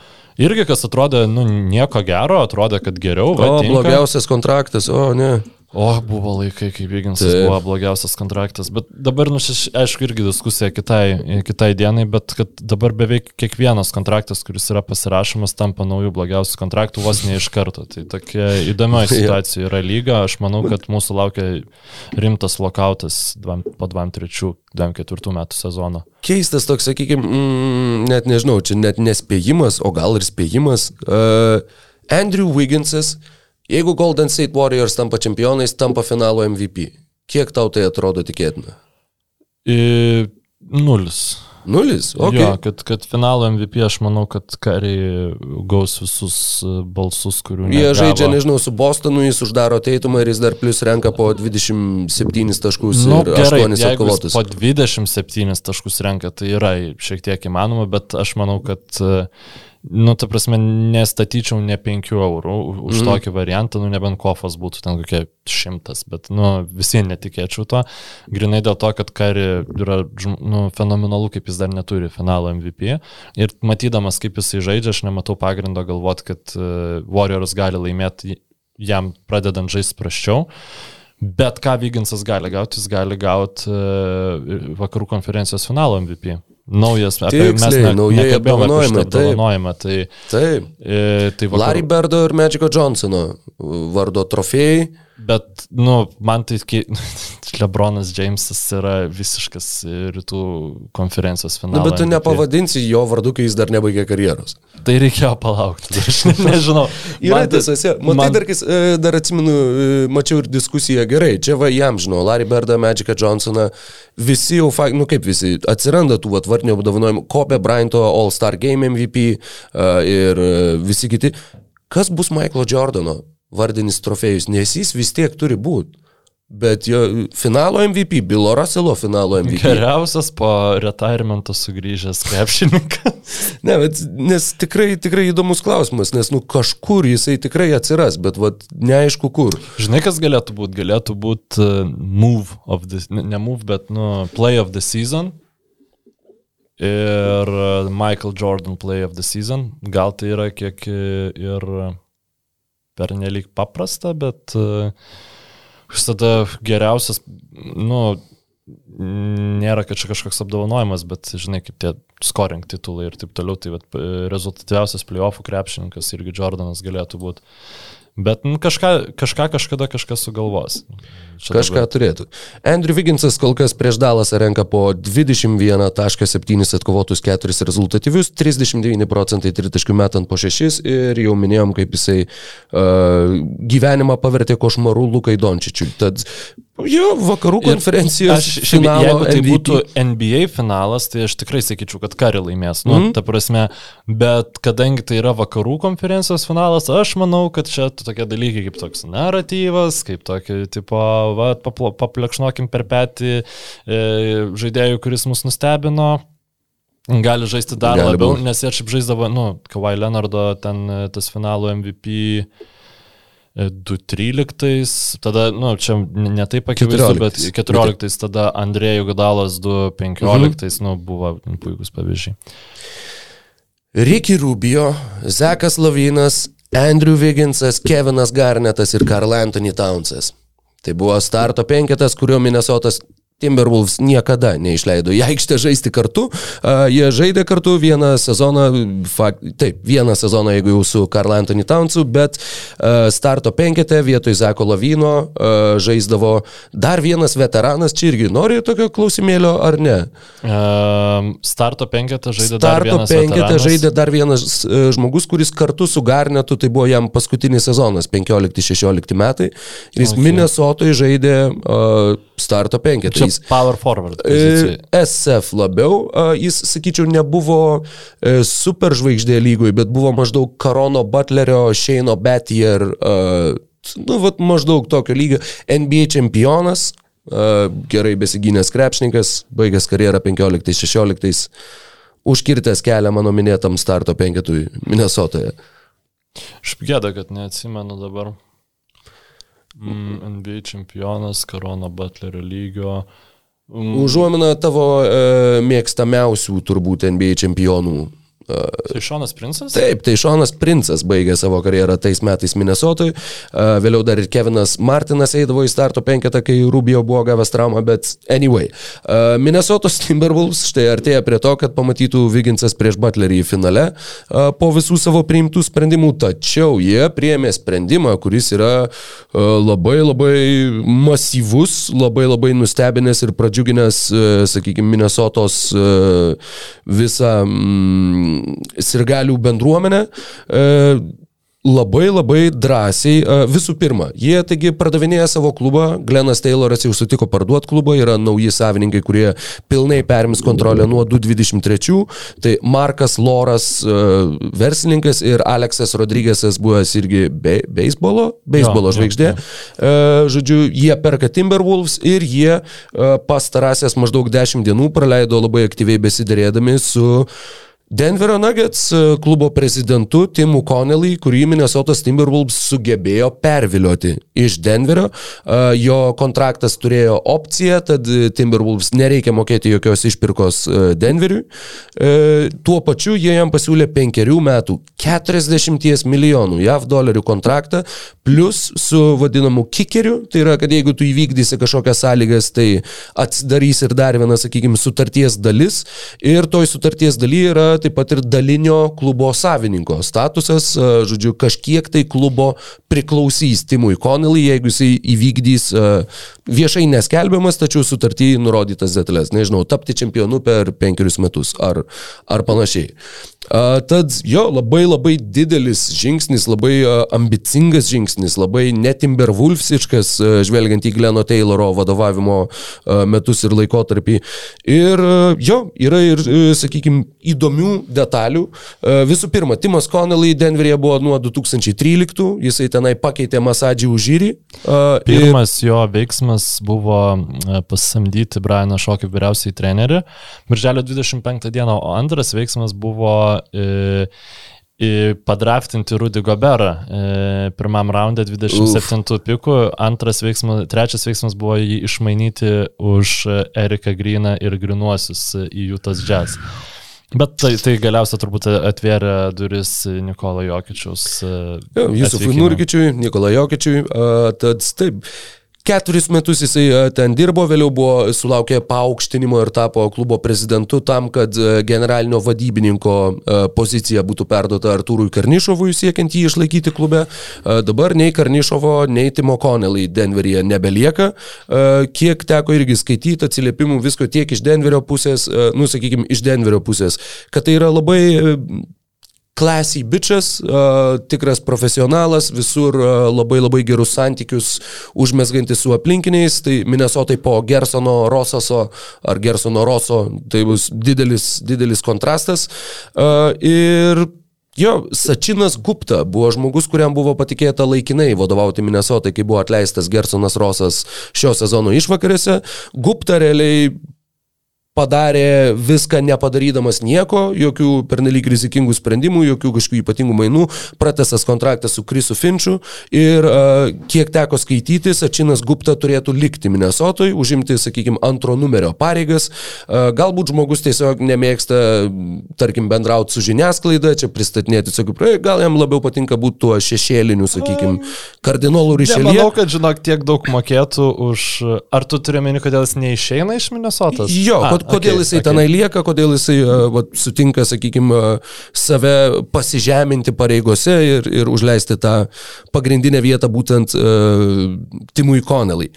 Irgi kas atrodė, nu, nieko gero, atrodė, kad geriau. va, O, tinka. blogiausias kontraktas, o ne. O, buvo laikai, kai Vyginsas Taip. buvo blogiausias kontraktas. Bet dabar, nu, šeš, aišku, irgi diskusija kitai, kitai dienai, bet kad dabar beveik kiekvienas kontraktas, kuris yra pasirašomas, tampa naujų blogiausių kontraktų vos ne iš karto. Tai tokia įdomioji situacija yra lyga. Aš manau, kad mūsų laukia rimtas lokautas po 23-24 metų sezono. Keistas toks, sakykime, mm, net nežinau, čia net nespėjimas, o gal ir spėjimas. Uh, Andrew Wigginsas, jeigu Golden State Warriors tampa čempionais, tampa finalo MVP. Kiek tau tai atrodo tikėtina? I, nulis. Nulis? Okay. Okay. Jo, kad, kad finalo MVP aš manau, kad kariai gaus visus e, balsus, kurių Jie negavo. žaidžia, nežinau, su Bostonu, jis uždaro teitumą ir jis dar plus renka po 27 taškus Nu, ir gerai, 8 jeigu jis atkovotus. po 27 taškus renka, tai yra šiek tiek įmanoma, bet aš manau, kad, e, nu, ta prasme, nestatyčiau ne 5 eurų už mm. tokį variantą, nu, nebent kofas būtų ten kokie šimtas, bet, nu, visiems netikėčiau to, grinai dėl to, kad Kari yra, nu, fenomenalu, kaip jis dar neturi finalo MVP ir matydamas, kaip jisai žaidžia, aš nematau pagrindo galvoti, kad uh, Warriors gali laimėti jam pradedant žaisti praščiau. Bet ką Vyginsas gali gauti, jis gali gauti uh, vakarų konferencijos finalo MVP. Naujas, apie mes Tiksliai, naujai nekalbėjome apie apdovanojimai, šitą taip. Tai, e, tai Larry vakarų, Berdo ir Magico Johnsono vardo trofėjai. Bet, nu, man tai kai Lebronas Jamesas yra visiškas rytų konferencijos Na, finalas. bet tu nepavadinsi jo vardu, kai jis dar nebaigė karjeros. Tai reikėjo palaukti. Aš ne- nežinau. Yra Man tai- tiesa, matai, man- dar, kai, e, dar atsimenu, e, mačiau ir diskusiją gerai, čia va jam žinau, Larry Berdą, Magicą Johnsoną, visi jau, nu kaip visi, atsiranda tų atvartinių apdovanojimų, Kobe Bryanto All-Star Game MVP uh, ir uh, visi kiti. Kas bus Michaelo Jordano vardinis trofėjus, nes jis vis tiek turi būti. Bet jo finalo MVP, Bilo Russelo finalo MVP. Geriausias po retiremento sugrįžęs krepšininkas. Ne, bet nes tikrai, tikrai įdomus klausimas, nes nu kažkur jisai tikrai atsiras, bet vat, neaišku kur. Žinai, kas galėtų būti? Galėtų būti uh, move of the, ne, move, bet, nu, play of the season. Ir uh, Michael Jordan play of the season. Gal tai yra kiek uh, ir pernelyg paprasta, bet uh, visada geriausias, nu, nėra, kad čia kažkoks apdovanojimas, bet, žinai, kaip tie scoring titulai ir taip toliau, tai vat, rezultatyviausias playoffų krepšininkas irgi Jordanas galėtų būti. Bet nu, kažką, kažką kažkada kažkas sugalvos. Čia Kažką dabar- turėtų. Andrew Wigginsas kol kas prieš Dalasą renka po 21.7 atkovotus 4 rezultatyvius, 39 procentai tritaškių metant po 6 ir jau minėjom, kaip jisai uh, gyvenimą pavertė košmaru Lukai Dončičiui. Tad jo, vakarų Ir konferencijos Aš, šiaip, jeigu tai MVP. būtų NBA finalas, tai aš tikrai sakyčiau, kad Kari laimės. Nu, mm. ta prasme, bet kadangi tai yra vakarų konferencijos finalas, aš manau, kad čia tokie dalykai kaip toks naratyvas, kaip tokio tipo, va, paplekšnokim per petį e, žaidėjų, kuris mus nustebino. Gali žaisti dar Gali labiau, būt. nes jie šiaip žaisdavo, nu, Kawhi Leonardo ten e, tas finalo MVP 2.13, tada, nu, čia n- ne taip akivaizdu, 14. bet 14, tada Andrėjų Gadalas 2.15, nu, buvo puikus pavyzdžiai. Ricky Rubio, Zekas Lavinas, Andrew Wigginsas, Kevinas Garnetas ir Karl Anthony Townsas. Tai buvo starto penketas, kurio Minnesotas Timberwolves niekada neišleido į aikštę žaisti kartu. Uh, jie žaidė kartu vieną sezoną, fakt, taip, vieną sezoną, jeigu jau su Karl Anthony Townsu, bet uh, starto penkete vietoj Zeko Lavino uh, žaisdavo dar vienas veteranas, čia irgi nori tokio klausimėlio ar ne? Um, starto penketą žaidė dar Starto vienas penketę veteranas. žaidė dar vienas e, žmogus, kuris kartu su Garnetu, tai buvo jam paskutinis sezonas, 15-16 metai. Ir jis Okay. Minnesotoje žaidė uh, starto penketą. Jis power forward. e, pozicijai. SF labiau, jis, sakyčiau, nebuvo uh, superžvaigždė lygoj, bet buvo maždaug Karono Butlerio, Sheino Betier, nu, vat, maždaug tokio lygio NBA čempionas. Gerai besigynęs krepšininkas, baigęs karjerą 15-16, užkirtęs kelią mano minėtam starto penketui Minnesotoje. Aš gėda, kad neatsimenu dabar. Mm, NBA čempionas, Karono Butlerio lygio. Mm, Užuomina tavo e, mėgstamiausių turbūt NBA čempionų. Tai Šonas Princas? Taip, tai Šonas Princas baigė savo karjerą tais metais Minnesotui, vėliau dar ir Kevinas Martinas eidavo į starto penketą, kai Rubio buvo gavęs traumą, bet anyway. Minnesotos Timberwolves štai artėja prie to, kad pamatytų Viginsas prieš Butlerį finale po visų savo priimtų sprendimų, tačiau jie priėmė sprendimą, kuris yra labai labai masyvus, labai labai nustebinęs ir pradžiuginęs, sakykime, Minnesotos visą mm, sirgalių bendruomenę. E, labai labai drąsiai, e, visų pirma, jie taigi pardavinėja savo klubą, Glenas Tayloras jau sutiko parduoti klubą, yra nauji savininkai, kurie pilnai perims kontrolę nuo 2023, tai Markas Loras, e, verslininkas ir Aleksas Rodrygėsas buvęs irgi be, beisbolo, beisbolo žvaigždė. E, Žodžiu, jie perka Timberwolves ir jie pastarąsias maždaug 10 dienų praleido labai aktyviai besiderėdami su Denverio Nuggets e, klubo prezidentu Timu Connelly, kurį Minnesotas Timberwolves sugebėjo pervilioti iš Denverio. E, Jo kontraktas turėjo opciją, tad Timberwolves nereikia mokėti jokios išpirkos e, Denveriui. Tuo pačiu jie jam pasiūlė penkerių metų 40 milijonų JAV dolerių kontraktą, plus su vadinamu kikeriu, tai yra, kad jeigu tu įvykdysi kažkokias sąlygas, tai atsidarys ir dar viena, sakykime, sutarties dalis. Ir toj sutarties daly yra taip pat ir dalinio klubo savininko statusas, e, žodžiu, kažkiek tai klubo priklausys Timui Connelly, jeigu jisai įvykdys e, viešai neskelbiamas, tačiau sutartį nurodytas detalės, nežinau, tapti čempionu per penkerius metus ar, ar panašiai. Tad jo, labai labai didelis žingsnis, labai ambicingas žingsnis, labai netimberwulfsiškas, a, žvelgiant į Gleno Tayloro vadovavimo metus ir laikotarpį. Ir jo, yra ir, sakykime, įdomių detalių. Visų pirma, Timas Connelly Denveryje buvo nuo 2013, jisai tenai pakeitė masadžį už žyrį. a, ir- Pirmas jo veiksmas buvo e, pasamdyti Brianą Šokį vyriausiai trenerių Birželio 25 dieną, o antras veiksmas buvo e, e, padraftinti Rudy Goberą e, pirmam raunde 27 pikų, antras veiksmas, trečias veiksmas buvo jį išmainyti už e, Eriką Greeną ir Grinuosius e, į Jutas Jazz. Bet tai, tai galiausiai turbūt atvėrė duris Nikolo Jokičiaus. e, Jo, Jusufui. Nurkičiui, Nikolai Jokičiui, tad taip. Keturis metus jisai e, ten dirbo, vėliau buvo sulaukė paaukštinimo ir tapo klubo prezidentu tam, kad e, generalinio vadybininko e, pozicija būtų perduota Artūrui Karnišovui siekiant jį išlaikyti klube. Dabar nei Karnišovo, nei Timo Connelly Denveryje nebelieka. Kiek teko irgi skaityti atsiliepimų visko tiek iš Denverio pusės, nu sakykime, iš Denverio pusės, kad tai yra labai classy bitches, uh, tikras profesionalas, visur uh, labai labai gerus santykius užmesgantis su aplinkiniais, tai Minnesotai po Gersono Rosaso ar Gersono Roso, tai bus didelis, didelis kontrastas. Uh, ir Jo, Sačinas Gupta buvo žmogus, kuriam buvo patikėta laikinai vadovauti Minnesotai, kai buvo atleistas Gersonas Rosas šio sezono išvakarėse. Gupta realiai padarė viską nepadarydamas nieko, jokių pernelyg rizikingų sprendimų, jokių kažkokių ypatingų mainų, pratestas kontraktas su Krisu Finčiu ir uh, kiek teko skaityti, Sačinas Gupta turėtų likti Minnesotoj, užimti, sakykime, antro numerio pareigas. Uh, galbūt žmogus tiesiog nemėgsta, tarkim, bendrauti su žiniasklaida, čia pristatinėti, sakau, gal jam labiau patinka būti tuo šešėliniu, sakykime, kardinolų ryšeliu. Nemanau, kad žinok tiek daug mokėtų už... Ar tu turi meni, kodėl jis neišeina iš Minnesotos? Jo, A, kodėl okei, jisai okei. tenai lieka, kodėl jisai uh, vat, sutinka, sakykime, save pasižeminti pareigose ir, ir užleisti tą pagrindinę vietą būtent uh, Timui Connelly.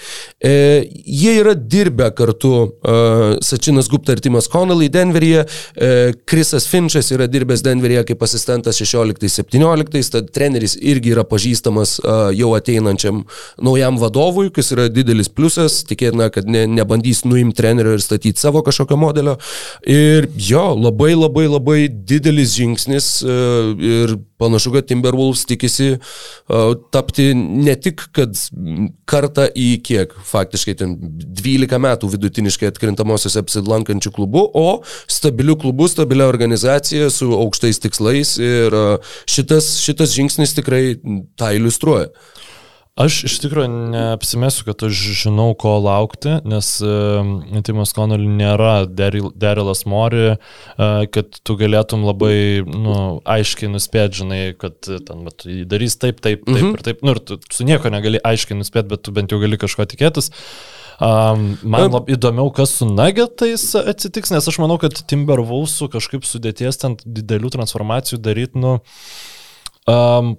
E, jie yra dirbę kartu, uh, Sačinas Gupta ir Timas Connelly Denveryje, e, Krisas Finčas yra dirbęs Denveryje kaip asistentas 16-17, tad treneris irgi yra pažįstamas uh, jau ateinančiam naujam vadovui, kas yra didelis pliusas, tikėtina, kad ne, nebandys nuimti trenerio ir statyti savo kažkokio modelio. Ir jo, labai labai labai didelis žingsnis e, ir panašu, kad Timberwolves tikisi e, tapti ne tik, kad kartą į kiek, faktiškai ten 12 metų vidutiniškai atkrintamosiose apsilankančių klubų, o stabilių klubų, stabilią organizaciją su aukštais tikslais ir e, šitas, šitas žingsnis tikrai tą iliustruoja. Aš iš tikrųjų neapsimesiu, kad aš žinau, ko laukti, nes uh, Timas Connolly nėra Derilas Mori, uh, kad tu galėtum labai nu, aiškiai nuspėti, žinai, kad e, ten bet, darys taip, taip, taip mhm. ir taip. Nu, ir tu su nieko negali aiškiai nuspėti, bet tu bent jau gali kažko tikėtis. Um, man labai įdomiau, kas su Nuggetais atsitiks, nes aš manau, kad Timberwolvesų kažkaip sudėties ten didelių transformacijų daryti, nu, um,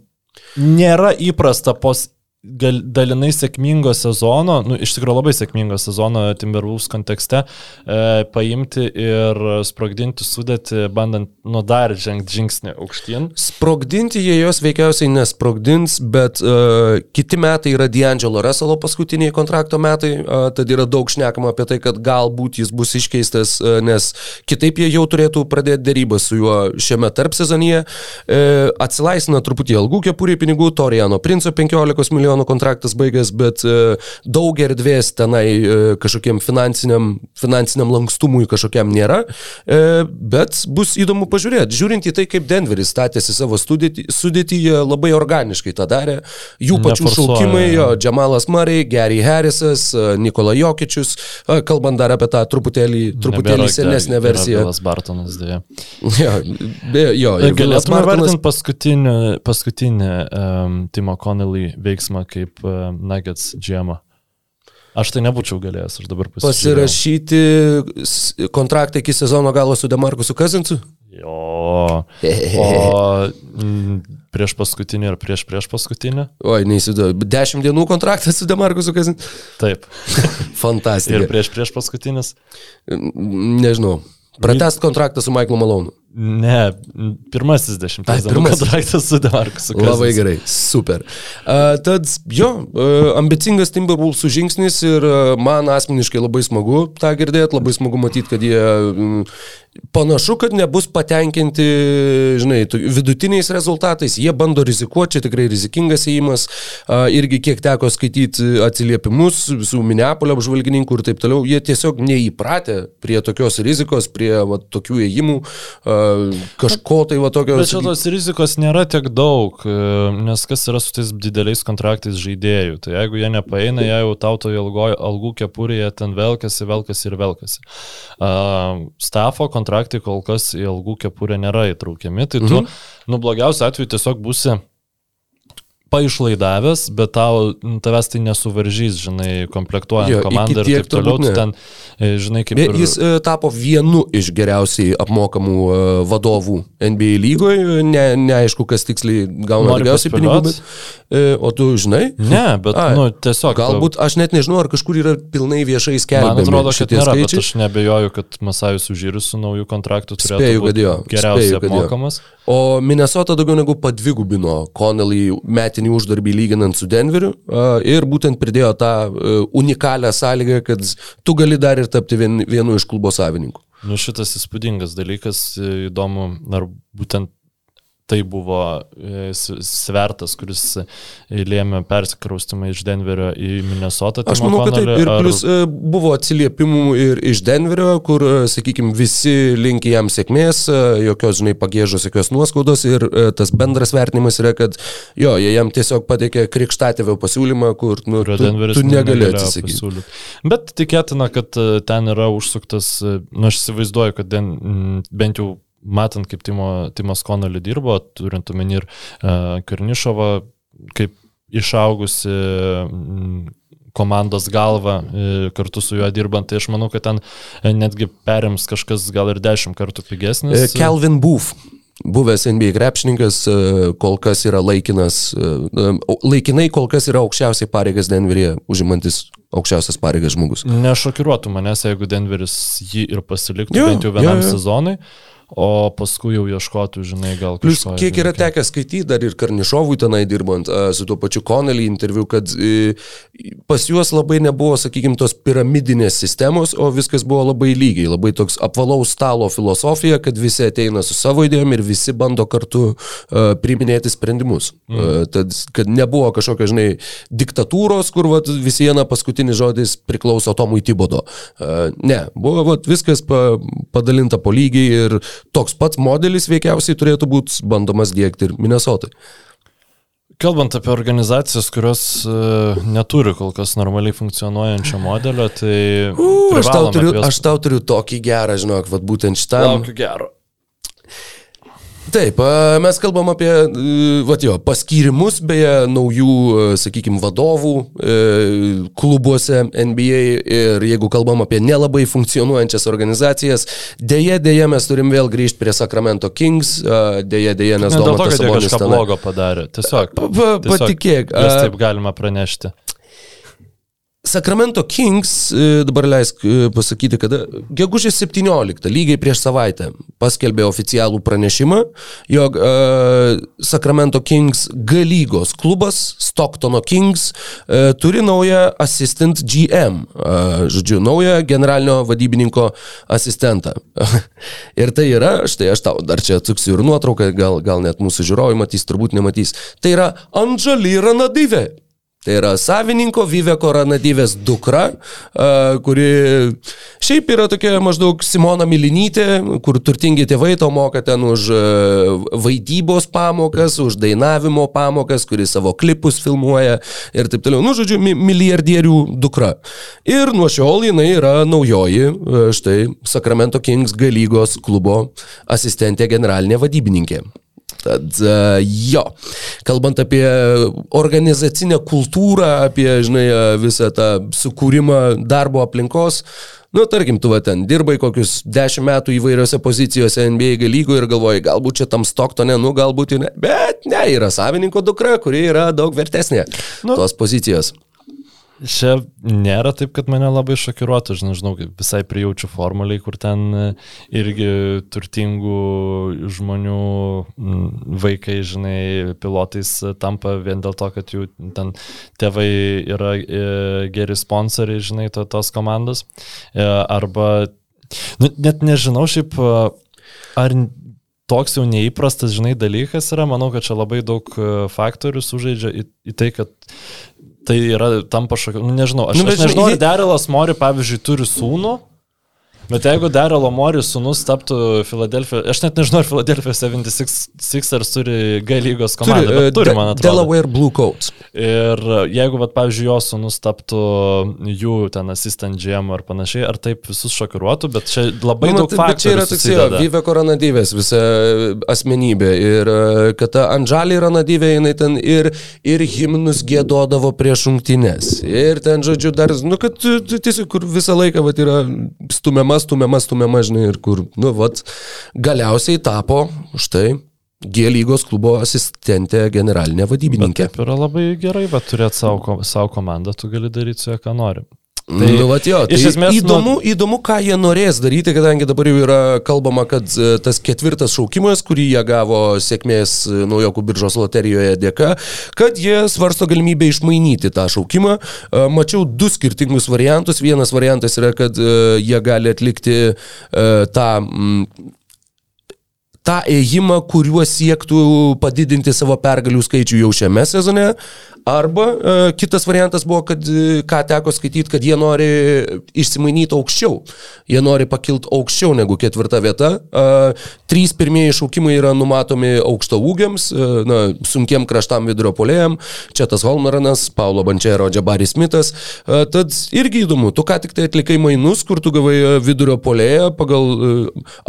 nėra įprasta pos gal, dalinai sėkmingo sezono, nu, iš tikrųjų labai sėkmingo sezono Timberwolves kontekste, e, paimti ir sprogdinti sudėti, bandant nu dar žengti žingsnį aukštyn. Sprogdinti jie jos veikiausiai nesprogdins, bet uh, kiti metai yra D'Angelo Russell paskutiniai kontrakto metai, uh, tad yra daug šnekama apie tai, kad galbūt jis bus iškeistas, uh, nes kitaip jie jau turėtų pradėti dėrybą su juo šiame tarp sezonyje. Uh, atsilaisina truputį algų kepurį pinigų, Toriano Princo 15 milijonų milijonų kontraktas baigęs, bet e, daug erdvės tenai e, kažkokiam finansiniam, finansiniam lankstumui kažkokiam nėra, e, bet bus įdomu pažiūrėti. Žiūrint į tai, kaip Denveris statėsi savo sudėtį, sudėtį jie labai organiškai tą darė. Jų pačių Neforsuoja, šaukimai, jo. Džamalas Murray, Gary Harrisas, Nikola Jokičius, kalbant dar apie tą truputėlį, truputėlį Nebėra- senesnę yra versiją. Bilas Bartonas dėja. Jo, be, jo, Vilas Galėtume Martinas- vertinti paskutinį, paskutinį um, Timo Connelly veiksmą kaip um, Nuggets džiemą. Aš tai nebūčiau galėjęs, aš dabar pasižiūrėjau. pasirašyti kontraktą iki sezono galo su Demarkusu Kazinsu? Jo. O prieš paskutinį ir prieš prieš paskutinį? Oi, neįsivaizduoju. Dešimt dienų kontraktas su Demarkusu Kazinsu? Taip. Fantastika. Ir prieš prieš paskutinis? Nežinau. Pratest kontraktą su Michaelu Malonu. Ne, pirmasis dešimtas dienų pirmasis. kontraktas su Demarkusu. Labai gerai, super. Uh, tad jo, uh, ambicingas Timberwolvesų žingsnis ir uh, man asmeniškai labai smagu tą girdėti, labai smagu matyti, kad jie mm, panašu, kad nebus patenkinti, žinai, vidutiniais rezultatais, jie bando rizikuoti, čia tikrai rizikingas įimas, irgi kiek teko skaityti atsiliepimus visų Minneapolio apžvalgininkų ir taip toliau, jie tiesiog neįpratę prie tokios rizikos, prie va, tokių įėjimų, kažko tai va tokio. Bet šitos rizikos nėra tiek daug, e, nes kas yra su tais dideliais kontraktais žaidėjų. Tai jeigu jie nepaeina, jie jau tauto ilgo, algų kepurėje ten velkasi, velkasi ir velkasi. Stafo kontraktai kol kas į algų kepurę nėra įtraukiami, tai tu, mhm. nu, blogiausiu atveju tiesiog būsi paišlaidavęs, bet tau, nu, tavęs tai nesuvaržys, žinai, komplektuojant Jo, komandą ir taip toliau, tu ten, e, žinai, kaip ir... Jis e, tapo vienu iš geriausiai apmokamų e, vadovų NBA lygoje. Ne, neaišku, kas tiksliai gauna daugiausiai pinigų. Bet, o tu žinai? Ne, bet, Ai, nu, tiesiog... Galbūt aš net nežinau, ar kažkur yra pilnai viešai Man skelbiami atrodo, kad nėra, bet skaičiai. aš nebejoju, kad Masajus Užyrius su naujų kontraktų turėtų Spėju, būti geriausiai spėju, kad jo. O Minnesota daugiau negu padvigubino Connelly metinį uždarbį lyginant su Denveriu ir būtent pridėjo tą e, unikalią sąlygą, kad tu gali dar ir tapti vien, vienu iš klubo savininkų. Nu, šitas įspūdingas dalykas, įdomu, ar būtent tai buvo e, svertas, kuris e, lėmė persikraustimą iš Denverio į Minnesotą. Aš Timo manau, kad taip. Ir ar- plus e, buvo atsiliepimų ir iš Denverio, kur, sakykime, visi linki jam sėkmės, e, jokios, žinai, pagėžos, jokios nuoskaudos ir e, tas bendras vertinimas yra, kad jo, jie jam tiesiog pateikė krikštatėvio pasiūlymą, kur nu, tu, tu negali negalėjo atsisakyti. Bet tikėtina, kad e, ten yra užsuktas, e, nu aš įsivaizduoju, kad den, m, bent jau matant, kaip Timo, Timas Konolį dirbo, turint omeny ir uh, Karnišovą, kaip išaugusi komandos galva e, kartu su juo dirbant, tai aš manau, kad ten e, netgi perims kažkas gal ir dešimt kartų pigesnis. E, Kelvin Booth. Buvęs NBA krepšininkas, e, kol kas yra laikinas, e, e, laikinai kol kas yra aukščiausiai pareigas Denveryje, užimantis aukščiausias pareigas žmogus. Nešokiruotų manęs, jeigu Denveris jį ir pasiliktų Jo, bent jau vienam jo, jo. sezonui, o paskui jau ieškotų, žinai, gal Plus, kažko. kiek yra tekę skaityti dar ir Karnišovui tenai dirbant su tuo pačiu Connelly interviu, kad e, pas juos labai nebuvo, sakykime, tos piramidinės sistemos, o viskas buvo labai lygiai, labai toks apvalaus stalo filosofija, kad visi ateina su savo idėjom ir visi bando kartu priminėti sprendimus. Mm. Tad, kad nebuvo kažkokio, žinai, diktatūros, kur vat, vis viena paskutinis žodis priklauso Tomui Tibodo. Ne, buvo vat, viskas pa, padalinta po lygiai ir toks pats modelis veikiausiai turėtų būti bandomas dėkti ir Minnesotai. Kalbant apie organizacijas, kurios uh, neturi kol kas normaliai funkcionuojančio modelio, tai... U, aš, tau turiu, aš tau turiu tokį gerą, žinok, vat, būtent šitam. Laukiu gero. Taip, mes kalbam apie, e, vat jo, paskyrimus, beje, naujų, sakykime, vadovų e, klubuose NBA ir jeigu kalbam apie nelabai funkcionuojančias organizacijas, dėje, dėje mes turim vėl grįžti prie Sacramento Kings, dėje, dėje, nes kažką tenai- blogo padarė. Tiesiog. Pa- tiesiog patikėk, a- taip galima pranešti. Sacramento Kings, e, dabar leisk e, pasakyti, kada gegužės 17, lygiai prieš savaitę, paskelbė oficialų pranešimą, jog uh, Sacramento Kings G lygos klubas, Stocktono Kings, uh, turi naują assistant GM, uh, žodžiu, naują generalinio vadybininko asistentą. ir tai yra, štai aš tau dar čia atsuksiu ir nuotrauką, gal, gal net mūsų žiūrovai matys, turbūt nematys. Tai yra Anžali Ranadyvė. Tai yra savininko Viveko Ranadyvės dukra, kuri šiaip yra tokia maždaug Simona Milinytė, kur turtingi tėvai to moka ten už vaidybos pamokas, už dainavimo pamokas, kuri savo klipus filmuoja ir taip toliau. Nu, žodžiu, mi milijardierių dukra. Ir nuo šiol jinai yra naujoji, štai, Sacramento Kings G lygos klubo asistentė generalinė vadybininkė. Tad e, jo, kalbant apie organizacinę kultūrą, apie, žinai, e, visą tą sukūrimą darbo aplinkos, nu, tarkim, tu va ten dirbai kokius dešimt metų įvairiose pozicijose NBA lygoje ir galvoji, galbūt čia tam Stocktone, nu, galbūt ir ne, bet ne, yra savininko dukra, kuri yra daug vertesnė nu, tos pozicijos. Čia nėra taip, kad mane labai šokiruotų, nežinau, kaip visai prijaučiu formuliai, kur ten e, irgi turtingų žmonių vaikai, žinai, pilotais e, tampa vien dėl to, kad jų ten tėvai yra e, geri sponsoriai, žinai, to, tos komandos. Arba, nu, net nežinau šiaip, ar toks jau neįprastas, žinai, dalykas yra, manau, kad čia labai daug faktorių sužaidžia į, į tai, kad tai yra tampa šokiu, nu, nežinau, aš, Nu, bet aš nežinau, ar Derilas Mori, pavyzdžiui, turi sūnų Bet jeigu Darelo Moris sunus taptų Filadelfijos, aš net nežinau, ar Filadelfijos 76ers turi G lygos komandą, turi, bet turi, man atrodo. Delaware Blue Coats. Ir jeigu, vat, pavyzdžiui, jo sunus taptų jų ten assistant GM ar panašiai, ar taip visus šokiruotų, bet čia labai Nu, daug faktų. Čia yra toks jo, Vive Koronadyvės visa asmenybė. Ir e, kad ta Andžalį Ronadyvė, jinai ten ir, ir himnus gėdodavo prieš šimtinės. Ir ten, žodžiu, dar, nu, kad tiesiog, kur visą laiką, va, yra stumiama, stumiama, stumiama, žinai, ir kur, nu, va, galiausiai tapo štai G lygos klubo asistentė generalinė Bet vadybininkė. taip yra labai gerai, bet turėti savo, savo komandą, tu gali daryti su ja, ką nori. Tai, nu, vat jo, tai esmės, įdomu, įdomu, ką jie norės daryti, kadangi dabar jau yra kalbama, kad e, tas ketvirtas šaukimas, kurį jie gavo sėkmės e, naujokų biržos loterijoje dėka, kad jie svarsto galimybę išmainyti tą šaukimą. E, Mačiau du skirtingus variantus. Vienas variantas yra, kad jie gali atlikti tą mm, tą ėjimą, kuriuo siektų padidinti savo pergalių skaičių jau šiame sezone. Arba e, kitas variantas buvo, kad e, ką teko skaityti, kad jie nori išsimainyti aukščiau. Jie nori pakilti aukščiau negu ketvirta vieta. E, trys pirmieji šaukimai yra numatomi aukšto ūgiams, e, na, sunkiem kraštam vidurio polėjam. Čia tas Holmaranas, Paulo Bančero, Džabaris Smithas. E, tad irgi įdomu, tu ką tik tai atlikai mainus, kur tu gavai e, vidurio polėją, pagal e,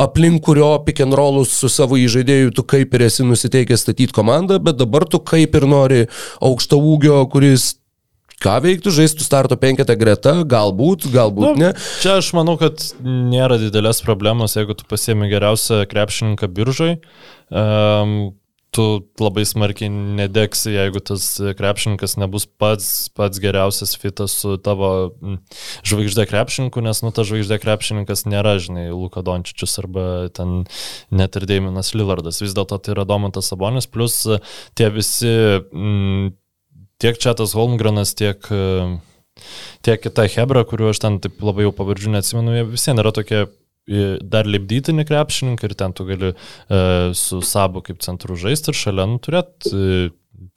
aplink kurio pick and rollus su savo įžaidėju tu kaip ir esi nusiteikęs statyti komandą, bet dabar tu kaip ir nori aukšto ūgio, kuris ką veiktų, žaistų starto penketą greta, galbūt, galbūt ne. Čia aš manau, kad nėra didelės problemos, jeigu tu pasiemi geriausią krepšininką biržai. Um, tu labai smarkiai nedegsi, jeigu tas krepšininkas nebus pats, pats geriausias fitas su tavo žvaigždė krepšininku, nes, nu, ta žvaigždė krepšininkas nėra, žinai, Luka Dončičius arba ten net ir Deiminas Lillardas. Vis dėlto tai yra Domantas Sabonis, plus tie visi, mm, tiek Četas Holmgranas, tiek uh, tiek kita Hebra, kuriuo aš ten taip labai jau pavardžių neatsimenu, jie vis vien yra tokie e, dar lipdytini krepšininkai ir ten tu gali e, su sabu kaip centru žaisti ir šalia nu, turėt e,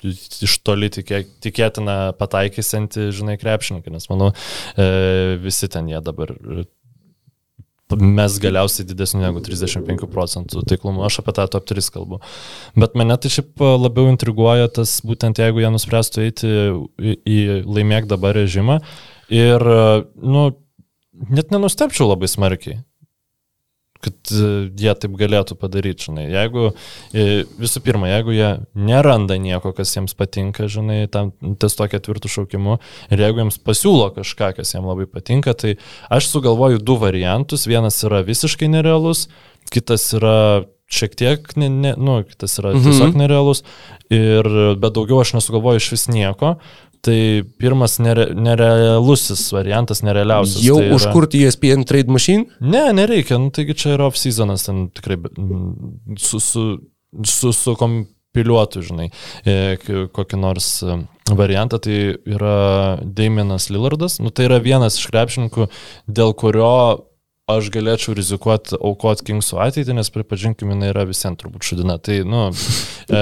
iš toli tikė, tikėtina pataikysianti, žinai, krepšininkai, nes manau, e, visi ten jie dabar e, mes galiausiai didesnių negu 35 procentų taiklumų. Aš apie tą top 3 kalbu. Bet mane tai šiaip labiau intriguoja tas, būtent jeigu jie nuspręstų eiti į, į laimėk dabar režimą. Ir, nu, net nenustepčiau labai smarkiai kad e, jie taip galėtų padaryti, žinai. Jeigu, e, visų pirma, jeigu jie neranda nieko, kas jiems patinka, žinai, tam ties to ketvirtų šaukimu, ir jeigu jiems pasiūlo kažką, kas jiems labai patinka, tai aš sugalvoju du variantus. Vienas yra visiškai nerealus, kitas yra šiek tiek, ne, ne, nu, kitas yra Mhm. tiesiog nerealus, ir, bet daugiau aš nesugalvoju iš vis nieko. Tai pirmas nere, nerealusis variantas, nerealiausias. Jau tai yra- užkurti ESPN Trade Machine? Ne, nereikia, nu, taigi čia yra off-seasonas, ten tikrai su, su, su, su kompiliuotu, žinai, e, kokį nors e, variantą, tai yra Damienas Lillardas, nu, tai yra vienas iš krepšininkų, dėl kurio aš galėčiau rizikuoti aukoti Kingsų ateitį, nes pripažinkime, jinai yra visiems turbūt šudina. Tai, nu, e,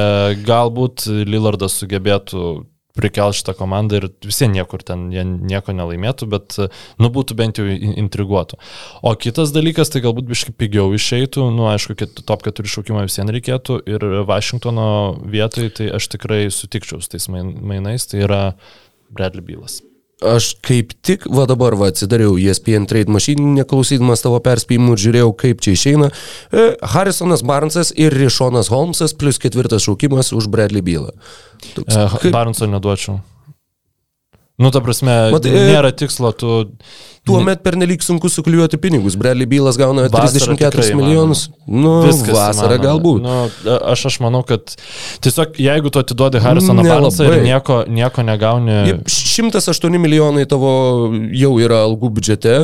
galbūt Lillardas sugebėtų prikelti šitą komandą ir visi niekur ten jie nieko nelaimėtų, bet, nu, būtų bent jau in- intriguotų. O kitas dalykas, tai galbūt biškai pigiau išeitų, nu, aišku, top 4 šaukimą visiems reikėtų ir Vašingtono vietoj, tai aš tikrai sutikčiau su tais main- mainais, tai yra Bradley Bylas. Aš kaip tik, va dabar, va, atsidariau ESPN Trade Machine, neklausydamas tavo perspėjimų, ir žiūrėjau, kaip čia išeina. E, Harrisonas Barnsas ir Rišonas Holmesas plus ketvirtas šaukimas už Bradley Bylą. Toks, E, kaip- Baronso neduočiau. Nu, ta prasme, Mat, e, nėra tikslo, tu... Tuomet pernelyg sunku sukliuoti pinigus. Bradley Bylas gauna Vasarą 34 tikrai milijonus. Nu, vasarą įmanoma. galbūt. Nu, aš, aš manau, kad tiesiog jeigu tu atiduodi Harrisoną. Barnesą ir nieko, nieko negauni... 108 milijonai tavo jau yra algų biudžete.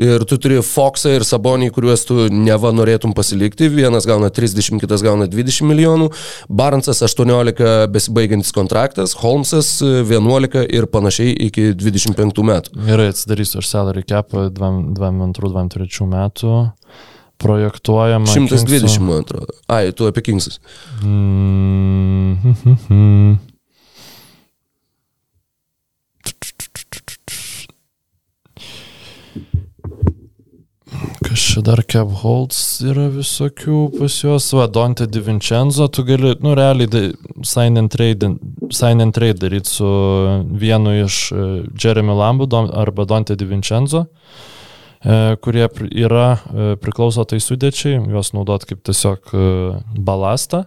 Ir tu turi Foxą ir Sabonį, kuriuos tu neva norėtum pasilikti. Vienas gauna 30, kitas gauna 20 milijonų. Barnsas 18 besibaigiantis kontraktas, Holmesas 11 ir panašiai iki 25 metų. Gerai, atsidarysiu aš salary cap 22-23 metų. Projektuojama. 120, Kingsų- man atrodo. Ai, tu apie Kingsas. Mm, hm, hm. Čia dar Kev Holtz yra visokių pas juos, va, Dante Di Vincenzo, tu gali, nu, realiai sign and trade, sign and trade daryti su vienu iš e, Jeremy Lambu arba Dante Di Vincenzo, e, kurie yra, e, priklauso tai sudėčiai, juos naudot kaip tiesiog balastą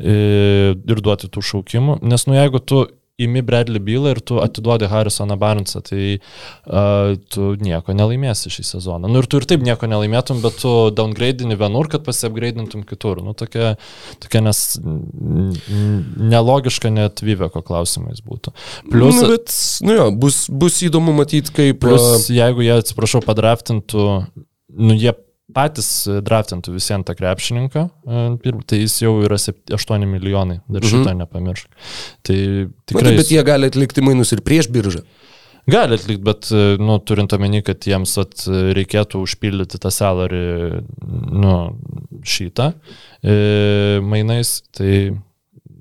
ir duoti tų šaukimų, nes, nu, jeigu tu imi Bradley bylą ir tu atiduodi Harrisoną Barnesą, tai uh, tu nieko nelaimėsi šį sezoną. Nu ir tu ir taip nieko nelaimėtum, bet tu downgradini vienur, kad pasiapgradintum kitur. Nu tokia, tokia nes nelogiška net Viveko klausimais būtų. Plus, nu, bet, nu jo, bus, bus įdomu matyti, kaip... plus jeigu jie, atsiprašau, padraftintų, nu jie patys draftintų visiems tą krepšininką, e, tai jis jau yra 7, 8 milijonai, dar Mhm. šitą nepamiršk. Tai Tikrai, tikrai... bet jie gali atlikti mainus ir prieš biržą. Gali atlikti, bet, e, nu, turint omeny, kad jiems at, reikėtų užpildyti tą salary, nu, šitą e, mainais, tai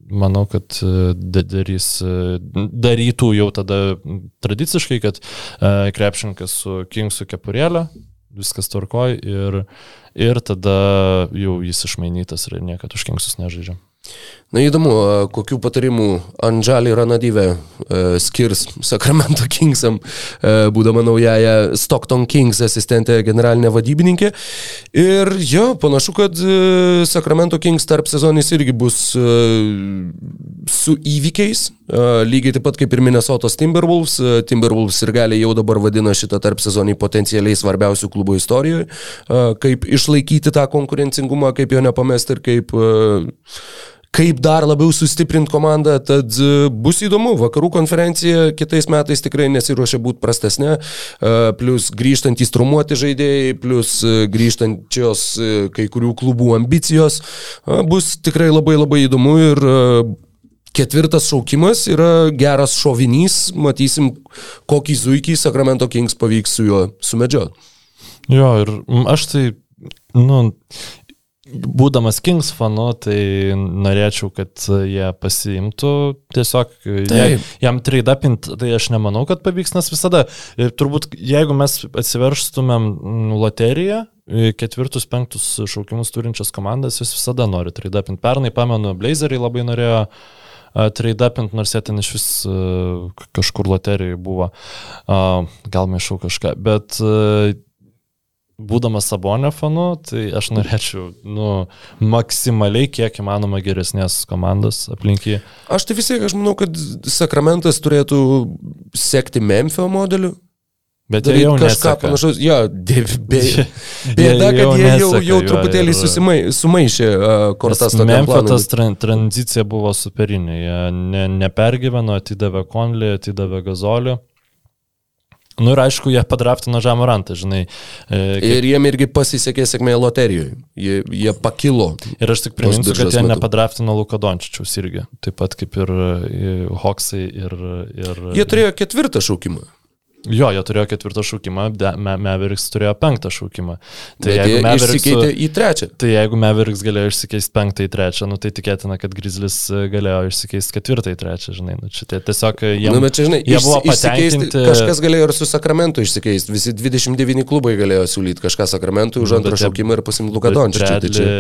manau, kad e, da- darys, e, darytų jau tada tradiciškai, kad e, krepšininkas su Kingsu kepurėlė, viskas tvarkoj ir, ir tada jau jis išmainytas ir niekada už Kingsus nežaidžia. Na įdomu, kokių patarimų Andžalį Ranadyvė e, skirs Sacramento Kingsam, e, būdama naujaja Stockton Kings asistentė generalinė vadybininkė. Ir jo, panašu, kad e, Sacramento Kings tarp sezonis irgi bus su įvykiais, lygiai taip pat kaip ir Minnesotos Timberwolves. Timberwolves ir gali jau dabar vadina šitą tarp sezonį potencialiai svarbiausių klubų istorijoje, kaip išlaikyti tą konkurencingumą, kaip jo nepamesti ir kaip kaip dar labiau sustiprinti komandą, tad e, bus įdomu. Vakarų konferencija kitais metais tikrai nesiruošia būti prastesnė, e, plus grįžtantys trumuoti žaidėjai, plus e, grįžtančios kai kurių klubų ambicijos. Bus tikrai labai labai įdomu ir Ketvirtas šaukimas yra geras šovinys, matysim, kokį zuikį Sacramento Kings pavyks su juo sumedžioti. Jo, ir aš tai, nu, būdamas Kings fanu, tai norėčiau, kad jie pasiimtų tiesiog, Taip. jam trade-upint, tai aš nemanau, kad pavyks, nes visada, ir turbūt jeigu mes atsiverstumėm mm, loteriją, ketvirtus, penktus šaukimus turinčias komandas, jis visada nori trade-upint. Pernai, pamenu, Blazeriai labai norėjo trade-upint, nors jie ten iš vis kažkur loterijai buvo, gal maišau kažką, bet būdamas Sabonio fanu, tai aš norėčiau, nu, maksimaliai kiek įmanoma geresnės komandos aplink jį. Aš tai vis tiek, aš manau, kad Sakramentas turėtų sekti Memphio modeliu. Bet jie jau kažką neseka. panašaus. Jo, bėda, kad jie jau, jau juo truputėlį ir- susimai, sumaišė uh, kortas Memphio tas tran tranzicija buvo superinė. Jie ne, nepergyveno, atidavė Konlį, atidavė Gazolį. Nu ir aišku, jie padraftino Žamorantą, žinai. E, kaip, Ir jiem irgi pasisekė sėkmė loterijoje. Jie, jie pakilo. ir aš tik priminsiu, kad jie metu. nepadraftino Luko Dončičiaus irgi. Taip pat kaip ir e, Hoksai ir... ir Jie turėjo ketvirtą šaukimą. Jo, jie turėjo ketvirtą šaukimą, De- Me- Mavericks turėjo penktą šaukimą. Tai Tai jeigu jie Mavericks, išsikeitė į trečią. tai jeigu Mavericks galėjo išsikeisti penktą į trečią, nu, tai tikėtina, kad Grizzlis e, galėjo išsikeisti ketvirtą į trečią, žinai. Nu, čia tie tiesiog e, jie, Nu, bet čia, žinai, jie buvo išsi- išsikeisti- patenkinti. Kažkas galėjo ir su Sakramentu išsikeisti. Visi 29 klubai galėjo siūlyti kažką Sakramentui už Nu, antrą bet šaukimą ir pasimti Lukadončičių. Tai čia...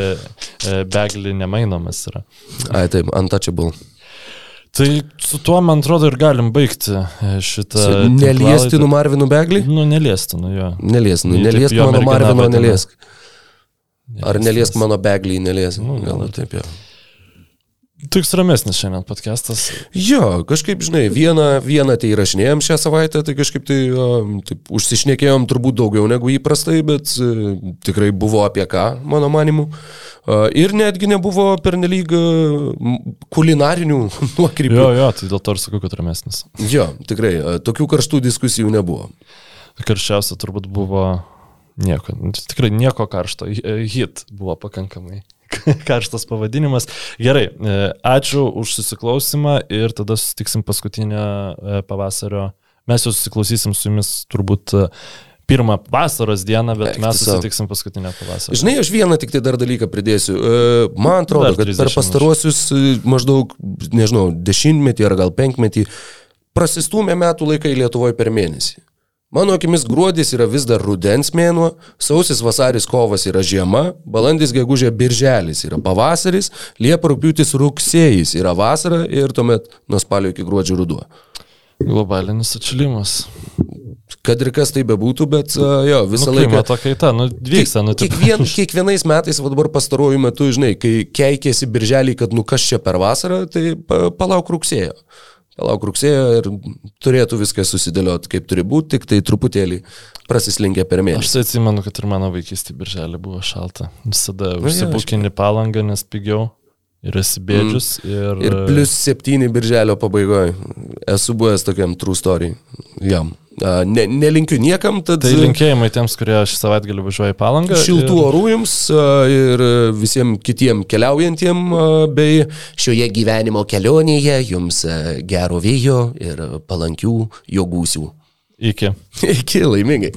e, Begli nemainomas yra. Ai, taip, untouchable. Tai su tuo, man atrodo, ir galim baigti e, šitą... Neliesti tinklalaidę. nu Marvinu Beglį? Nu, neliesti, nu jo. Neliesk, nu, neliesk jo mano Marvino, neliesk. Ar Neliesk, mano Beglį, neliesk. Nu, Gal ir taip jau. Toks ramesnis šiandien podcastas. Jo, kažkaip, žinai, vieną, vieną tai įrašinėjom šią savaitę, tai kažkaip tai taip, užsišnekėjom turbūt daugiau negu įprastai, bet e, tikrai buvo apie ką, mano manimu. Ir netgi nebuvo pernelyg e, kulinarinių nuokrypių. Jo, jo, tai dėl to ir sakau, kad ramesnis. Jo, tikrai, e, tokių karštų diskusijų nebuvo. Karščiausia turbūt buvo nieko, tikrai nieko karšto. Hi- Hit buvo pakankamai karštas pavadinimas. Gerai, e, ačiū už susiklausimą ir tada susitiksim paskutinę e, pavasario. Mes jau susiklausysim su jumis turbūt e, pirmą vasaros dieną, bet Eik mes susitiksim paskutinę pavasario. Žinai, aš vieną tik tai dar dalyką pridėsiu. Man atrodo, kad 30 per pastaruosius maždaug, nežinau, dešimtmetį ar gal penkmetį prasistumė metų laikai Lietuvoje per mėnesį. Mano akimis gruodis yra vis dar rudens mėnuo, sausis, vasaris, kovas yra žiema, balandis, gegužė, birželis yra pavasaris, liepa, rūpiutis, rugsėjais yra vasara ir tuomet nuo spalio iki gruodžio ruduo. Globalinis atšilimas. Kad ir kas tai bebūtų, bet uh, jo, visą Nu, laiką... klimato kaita, nu, vyksta, nu, Kiekvien, kiekvienais metais, va dabar pastaruoju metu, žinai, kai keikėsi birželį, kad nu kas čia per vasarą, tai pa, palauk rugsėjo. Palauk rugsėjo ir turėtų viskas susidėlioti kaip turi būti, tik tai truputėlį prasislinkę per Aš mėnesį. tai atsimenu, kad ir mano vaikystė birželį buvo šalta. Visada Nu, jo, užsibukini palangą, nes pigiau. Ir esi bėdžius. Mm. Ir, Ir plus septyni birželio pabaigoje. Esu buvęs tokiam true story. Jam. Ne, nelinkiu niekam, tad Tai linkėjimai tiems, kurie šį savaitgalį važiuoja į palangą. šiltų ir- orų jums ir visiems kitiem keliaujantiem bei šioje gyvenimo kelionėje jums gero vėjo ir palankių jo gūsių. Iki. Iki laimingai.